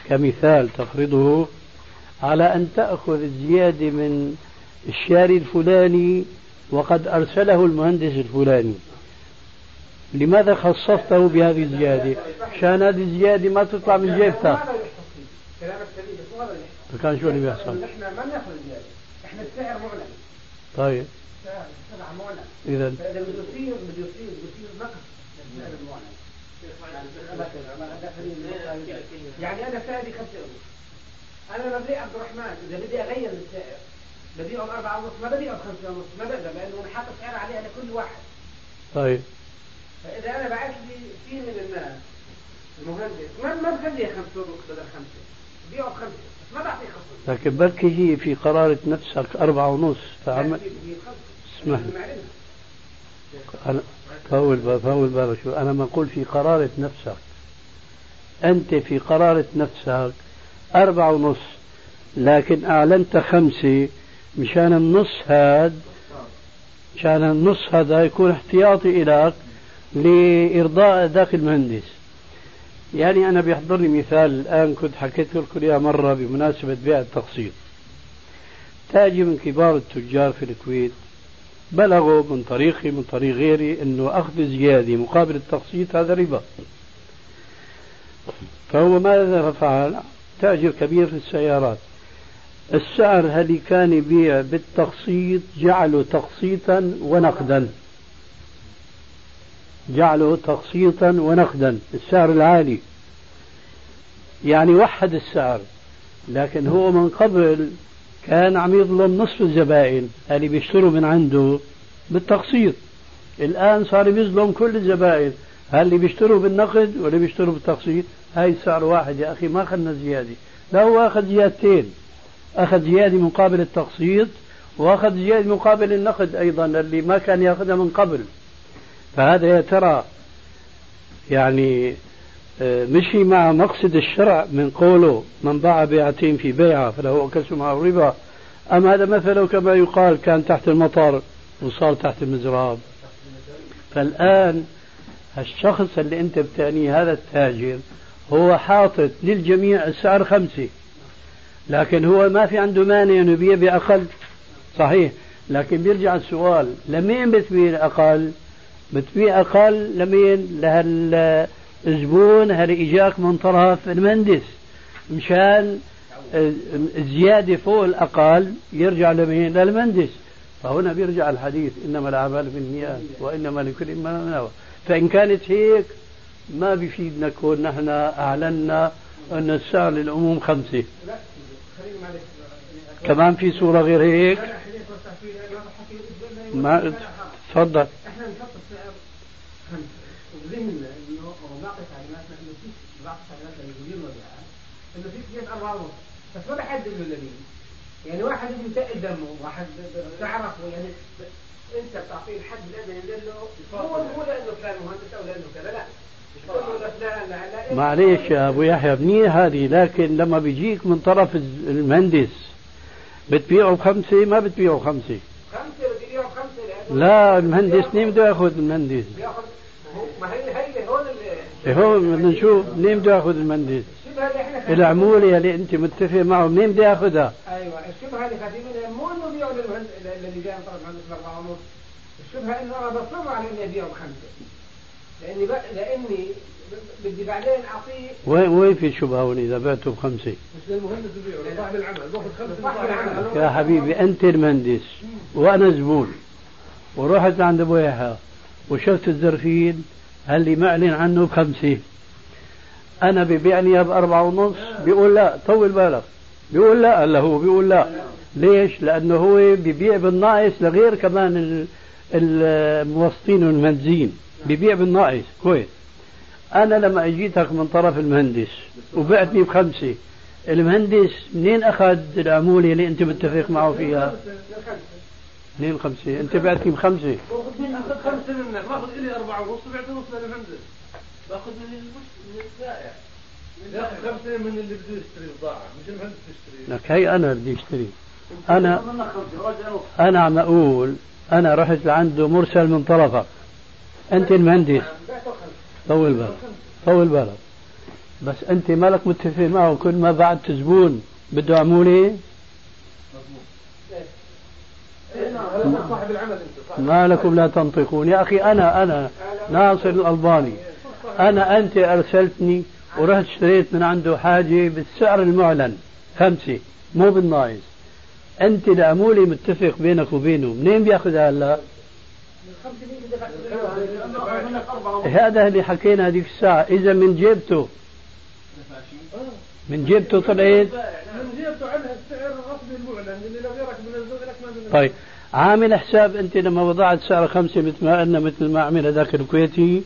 كمثال تفرضه على أن تأخذ الزيادة من الشاري الفلاني وقد أرسله المهندس الفلاني لماذا خصصته بهذه الزيادة؟ عشان هذه الزيادة ما تطلع من جيبتك. كلامك سليم بس مو هذا اللحن فكان شو اللي بيحصل؟ إحنا ما بنأخذ زيادة. إحنا السعر معلن. طيب. السعر السلعه معلن. إذا اذا بده يصير بده يصير بده يصير نقص السعر المعلن يعني أنا سعري 5 ونص. أنا ببيع عبد الرحمن. إذا بدي أغير السعر ببيعه ب 4 ونص ما ببيعه ب 5 ونص ما بقدر لأنه أنا حاطط سعر عليه لكل واحد. طيب. فإذا أنا بعت لي كثير من الناس المهندس ما ما بخليها 5 ونص بدل 5 بخمسه ما بعطيه خمسة. لكن بركي هي في قرارة نفسك أربعة ونص فعمل يعني اسمح لي. بقى فأول بقى شو؟ أنا ما أقول في قرارة نفسك. أنت في قرارة نفسك أربعة ونص لكن أعلنت خمسة مشان النص هاد مشان النص هذا يكون احتياطي إلك لإرضاء ذاك المهندس. يعني أنا بيحضرني مثال الآن كنت حكيت لكم إياه مرة بمناسبة بيع التقسيط. تاجي من كبار التجار في الكويت بلغوا من طريقي من طريق غيري أنه أخذ زيادة مقابل التقسيط هذا ربا. فهو ماذا فعل؟ تاجر كبير في السيارات. السعر اللي كان يبيع بالتقسيط جعله تقسيطا ونقدا. جعله تقسيطا ونقدا السعر العالي. يعني وحد السعر لكن هو من قبل كان عم يظلم نصف الزبائن اللي بيشتروا من عنده بالتقسيط الآن صار بيظلم كل الزبائن اللي بيشتروا بالنقد ولا بيشتروا بالتقسيط هاي السعر واحد يا أخي ما أخذنا زيادة. لا هو أخذ زيادتين أخذ زيادة مقابل التقسيط وأخذ زيادة مقابل النقد أيضا اللي ما كان يأخذها من قبل. فهذا يا ترى يعني آه، مشي مع مقصد الشرع من قوله من باع بيعتين في بيعة فله أكلس مع الربا أم هذا مثله كما يقال كان تحت المطر وصار تحت المزراب فالآن الشخص اللي أنت بتعنيه هذا التاجر هو حاطط للجميع السعر خمسة لكن هو ما في عنده مانع إنه يبيع بأقل. صحيح لكن بيرجع السؤال لمين بتبيع أقل؟ بتبيع أقل لمين؟ لهالزبون اللي اجاك من طرف المهندس. مشان الزيادة فوق الأقل يرجع لمين؟ للمهندس. فهنا بيرجع الحديث إنما الأعمال بالنيات وإنما لكل ما نوى. فإن كانت هيك ما بيفيدنا كون نحن أعلنا أن السعر للعموم خمسة. كمان في صورة غير هيك؟ ما تفضل. إحنا نحط السعر خمسة وبذهننا إنه نعطي تعليماتنا إنه في بعض تعليمات للمدير مبيعات إنه في ونص. بس ما بحدد له يعني واحد يتقل دمه واحد تعرفه يعني أنت بتعطيه الحد الادنى ينزل له هو مو لأنه فلان مهندس أو لأنه كذا لا. معلش يا أبو يحيى منيح هذه لكن لما بيجيك من طرف المهندس بتبيعه بخمسة ما بتبيعه بيعه بخمسة لا المهندس منين بده ياخذ المهندس؟ ما هي هي هون اللي إيه، هون بدنا نشوف منين بده ياخذ المهندس؟ العمولة اللي أنت متفق معه منين بده ياخذها؟ أيوه الشبهه اللي خاتمين مو إنه بيعوا للمهندس الذي جاي من طرف المهندس باربعه ونص الشبهه إنه أنا بصر على اني ابيعه بخمسه لأني ب... لأني بدي بعدين اعطيه وين وين في شبهه وين إذا بعته بخمسة؟ مش للمهندس بيبيعه لصاحب العمل باخذ العمل يا حبيبي أنت المهندس وأنا زبون ورحت عند ابو يحيى وشفت الزرفين اللي معلن عنه بخمسة. أنا ببيعني اياه بأربعة ونص بيقول لا طول بالك. بيقول لا هلا هو بيقول لا. ليش؟ لأنه هو ببيع بالناقص لغير كمان ال- الموسطين والمهندسين. ببيع بالناقص كويس. أنا لما أجيتك من طرف المهندس وبعتني بخمسة. المهندس منين أخذ العموله اللي أنت متفق معه فيها؟ منين خمسة؟ انت بعتني بخمسه باخذ خمسة منك. باخذ الي أربعة ونص وبعطي نص للمهندس باخذ من البائع ياخذ خمسة من اللي بده يشتري بضاعه مش المهندس يشتري. لك هي أنا بدي اشتري أنا أنا عم أقول أنا رحت لعنده مرسل من طرفك. أنت المهندس. طول بالك. طول بالك. بس أنت مالك متفق معه كل ما بعت زبون بده عموله هذا صاحب العمل انت صاحب ما لكم لا تنطقون. يا أخي أنا أنا ناصر الألباني. أنا أنت أرسلتني ورحت اشتريت من عنده حاجة بالسعر المعلن. خمسة. مو بالناقص. أنت العموله متفق بينك وبينه. منين بياخذها هلا؟ هذا اللي حكينا هذيك الساعة. إذا من جيبته. من جيبته طلعت. من جيبته عنها السعر الرسمي المعلن اللي لو غيرك بنزل لك ما طيب. عامل حساب انت لما وضعت سعر خمسة مثل ما قلنا مثل ما عمل هذاك الكويتي.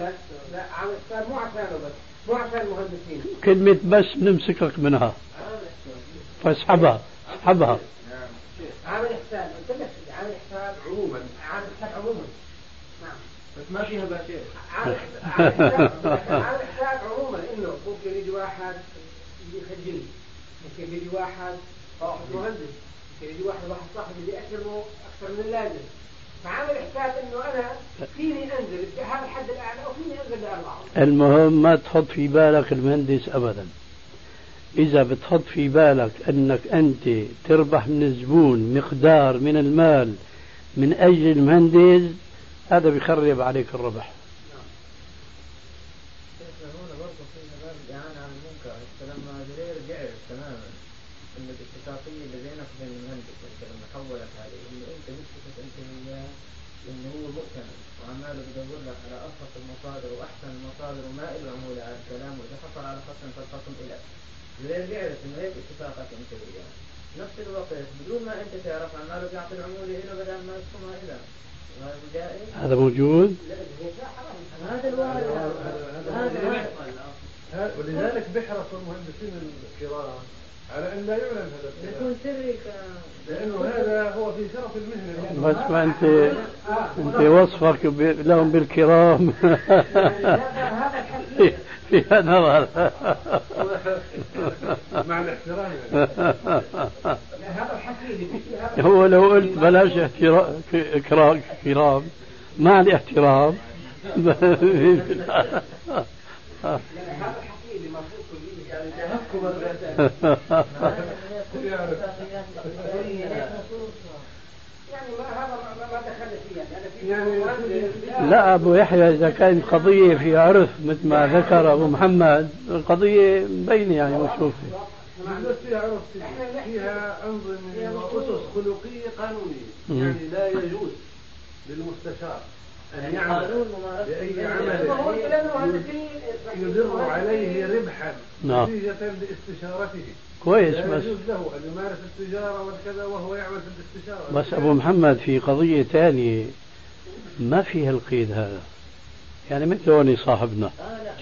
لا لا عم السؤال مو عشانه بس مو عشان المهندسين كلمة بس بنمسكك منها. فاسحبها اسحبها. عامل حساب قلت لك عامل حساب عموما عامل حساب عموما نعم بس ما فيها باشير عامل عامل حساب عامل حساب عموما انه ممكن يجي واحد يخجلني ممكن يجي واحد مهندس. يجي واحد واحد صاحبي بدي اكرمه أكثر من اللازم فعامل حساب إنه أنا فيني أنزل هذا الحد الأعلى وفيني أنزل لاربعه المهم ما تحط في بالك المهندس ابدا. إذا بتحط في بالك إنك أنت تربح من الزبون مقدار من المال من أجل المهندس هذا بيخرب عليك الربح إحنا هنا برضه في باب الاعانه على المنكر انت لما زرير بيعرف تماما ان الاتفاقيه اللي بينك وبين المهندس انت لما حولك عليه انه انت مشكلتك انت وياه انه هو مؤتمن وعماله بدور لك على ارخص المصادر وأحسن المصادر وما له عموله على الكلام وإذا حصل على خصم فالخصم زرير بيعرف انه هيك اتفاقك انت وياه نفس الوقت بدون ما أنت تعرف عماله بيعطي العموله له بدل ما وهذا جائز هذا موجود؟ هذا الوارد هذا ولذلك بيحرص المهندسين الكرام على أن لا يعلن هذا يكون سري لأنه هذا هو في شرف المهنة. بس ما انت أنت وصفك لهم بالكرام. (laughs) هذا فيها نظر. مع الاحترام. هذا هذا هو لو قلت بلاش احترام كرام. كرام مع الاحترام لا أبو يحيى إذا كانت قضية في عرف مثل ما ذكر أبو محمد القضية مبينه يعني مشوفه مش بس فيها عرف فيها- وأسس خلقية قانونية مم. يعني لا يجوز للمستشار قانون ممارسة بأي هو عمل يدر عليه ربحا نعم. نتيجة لاستشارته. كويس لا بس يجوز له أن يمارس التجارة والكذا وهو يعمل في الاستشارة. بس أبو محمد في قضية ثانية ما فيها القيد هذا؟ يعني مثل هون صاحبنا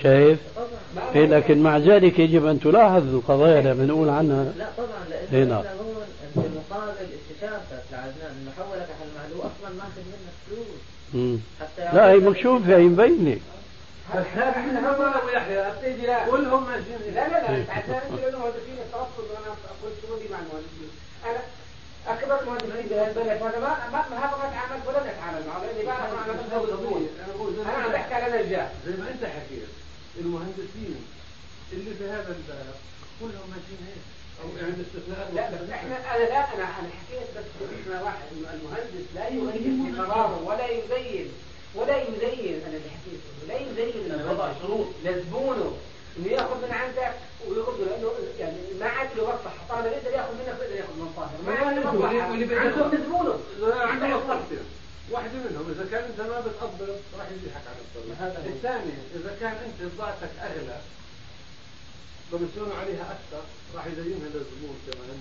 شايف؟ طبعا. إيه لكن مع ذلك يجب أن تلاحظ القضايا اللي بنقول عنها. لا طبعا إيه لأنه نعم. إحنا هون انت مقابل استشارتك لعدنان انه حولك على المعلوم أصلا ماخذ منك فلوس مم. حتى لا هي مكشوفه هي مبينة. بس هذا إحنا هم أبو يحيى لا كلهم ماشيين لا لا لا عشان انت لأنه مهندسين الترصد وأنا أقول شو بدي مع المهندسين أنا اكبر مهندسين ما ما تعاملت ولا اتعامل معه لاني بعرف أنا عم بحكي على نجاح زي ما أنت حكيت المهندسين اللي في هذا الباب كلهم ماشيين هيك لا بس إحنا أنا لا أنا أنا حكيت بس إحنا واحد المهندس لا يغير في (laughs) قراره ولا يزين ولا يزين أنا اللي حكيته لا يزين وضع شروط. لزبونه إنه يأخذ من عندك ويرد لأنه يعني ما عاد له مصلحه طالما يقدر يأخذ منك بيقدر يأخذ من طاهر ما عاد له بيقدر- عندهم زبونه عنده مصلحتين واحدة منهم إذا كان أنت ما بتقبض راح يزيحك على الطريق. الثاني إذا كان أنت بضاعتك بمسون عليها أكثر. راح يزينها للزبون كمان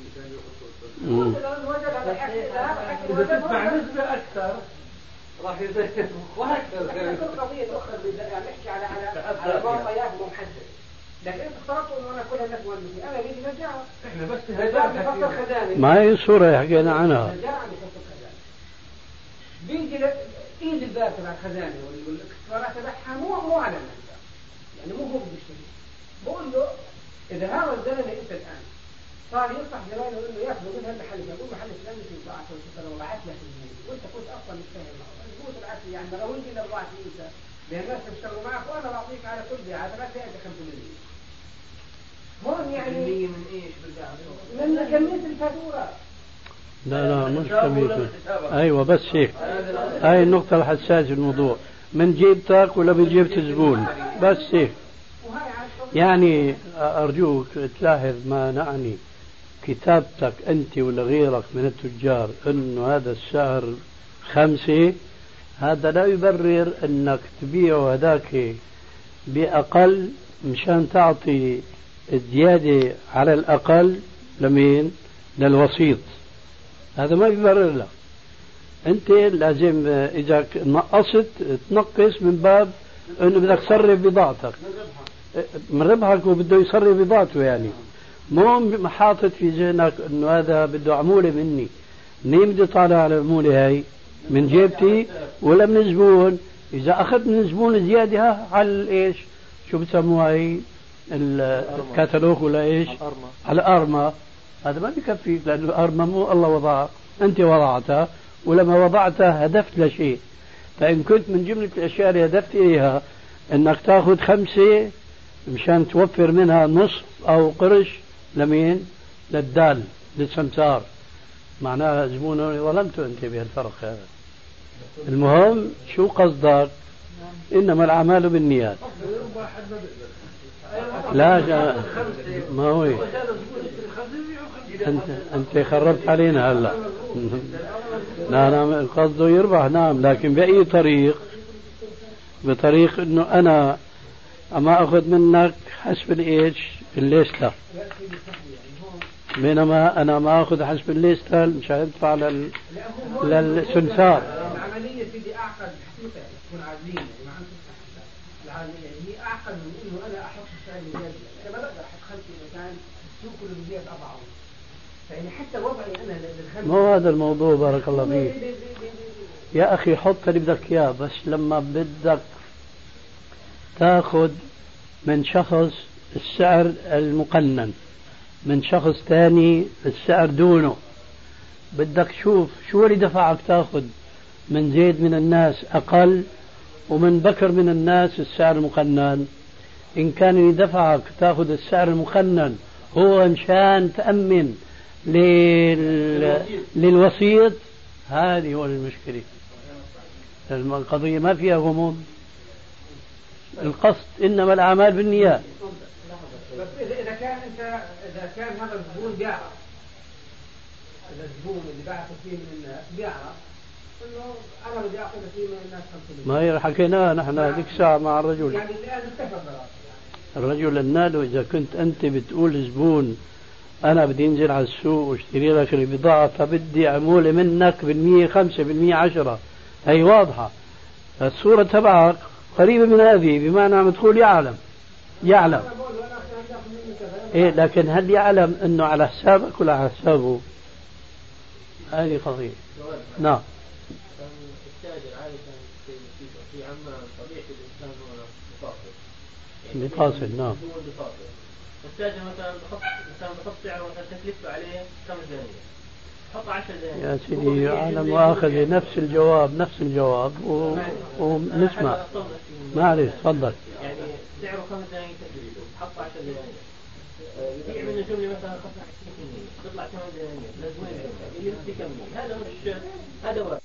هذا حكي إذا وجد تدفع وجد. نسبة أكثر راح يزين وهكذا إحنا كل أخرى بال- يعني نحكي على على على معطيات محددة لكن انت افترضت إنه أنا كلها الناس مهندسين أنا بيجي نجار إحنا بس خزانة. ما هي الصورة حكينا عنها. نجار عم بفصل خزانة. بيجي ايد الباب تبع الخزانة وال- والاكسسوارات تبعها مو مو على النجار يعني مو هو بده يشتري بقول له إذا هذا الزلمه أنت الآن صار ينصح زمايله انه ياخذوا من هالمحل يقول محل فلان في لو بعت لك الزبون وأنت كنت أصلا مش فاهم تبعت لي يعني لو انت لو بعت لي انت لأن الناس بيشتغلوا معك وأنا بعطيك على كل بيعه تبعت لي انت 5% هون يعني من إيش من كمية الفاتورة. لا لا مش كمية. أيوة بس هيك هاي النقطة الحساسة في الموضوع. من جيبتك ولا من جيبة الزبون بس هيك يعني أرجوك تلاحظ ما نعني. كتابتك أنت ولا غيرك من التجار أنه هذا السعر خمسة؟ هذا لا يبرر أنك تبيعه هذاك بأقل مشان تعطي الزيادة على الأقل لمين؟ للوسيط. هذا ما بيبرر لك. أنت لازم إذا نقصت تنقص من باب أنه بدك تصرف بضاعتك. من ربحك وبده يصرف بضاعته يعني. مو حاطط في ذهنك إنه هذا بده عمولة مني. منين بدي طالع على العمولة هاي؟ من جيبتي ولا من الزبون إذا اخذت من الزبون زيادة على إيش؟ شو بسموها هي؟ الكتالوج ولا إيش؟ على ارما هذا ما بكفيك لأنه الارما مو الله وضعها. أنت وضعتها ولما وضعتها هدفت لشيء فإن كنت من جملة الأشياء اللي هدفت إليها إنك تأخذ خمسة مشان توفر منها نصف أو قرش لمين؟ للدال للسمسار. معناها زبونه ظلمته أنت بهالفرق هذا. المهم شو قصدك؟ إنما الأعمال بالنيات. لا جا ما هو انت أنت خربت علينا هلا. لا (laughs) نعم قصده يربح نعم لكن بأي طريق؟ بطريق إنه أنا أما أخذ منك حسب الإيش؟ الليسته بينما أنا ما أخذ حسب الليسته مشان ادفع لل... للسمسار. العملية سيدي اعقد حقيقه تكون عادلين يعني ما حساب العملية هي اعقد من انه أنا أحط السعر المزاج أنا ما بقدر أحط خمسه اذا كان السوق كله بزياده اضعه فيعني حتى وضعي أنا للخمسه مو هذا الموضوع بارك الله فيك. يا أخي حط اللي بدك إياه بس لما بدك تاخذ من شخص السعر المقنن من شخص ثاني السعر دونه. بدك تشوف شو اللي دفعك تاخذ من زيد من الناس أقل ومن بكر من الناس السعر المقنن. إن كان اللي دفعك تاخذ السعر المقنن هو مشان تأمن لل... للوسيط هذه هو المشكلة. القضية ما فيها غموض. القصد إنما الأعمال بالنيات. بس إذا كان انت إذا كان هذا الزبون بيعرف اذا الزبون اللي باعته فيه من الناس بيعرف إنه أنا بدي أخذ فيه من الناس 500 ما هي حكيناها نحن هذيك الساعة مع الرجل. يعني الان اتفق الرجل قلنا إذا كنت أنت بتقول زبون أنا بدي أنزل على السوق واشتري لك البضاعه فبدي عموله منك بالمية خمسة بالمية عشرة. هي واضحة. الصورة تبعك قريبة من هذه بمعنى عم تقول يعلم. يعلم. إيه لكن هل يعلم إنه على حسابك ولا على حسابه؟ هذه قضية. نعم. بفاصل نعم. التاجر مثلا بحط مثلا بحط سعره مثلا تكلفته عليه خمس دنانير حط 10 دنانير يا سيدي عالم وآخذ نفس الجواب نفس الجواب و... ونسمع. معلش تفضل يعني سعره خمس دنانير تكلفته حط 10 دنانير يبيع من الجملة مثلا 25% تطلع كمان درهمين لازم كمية هذا مش هذا واحد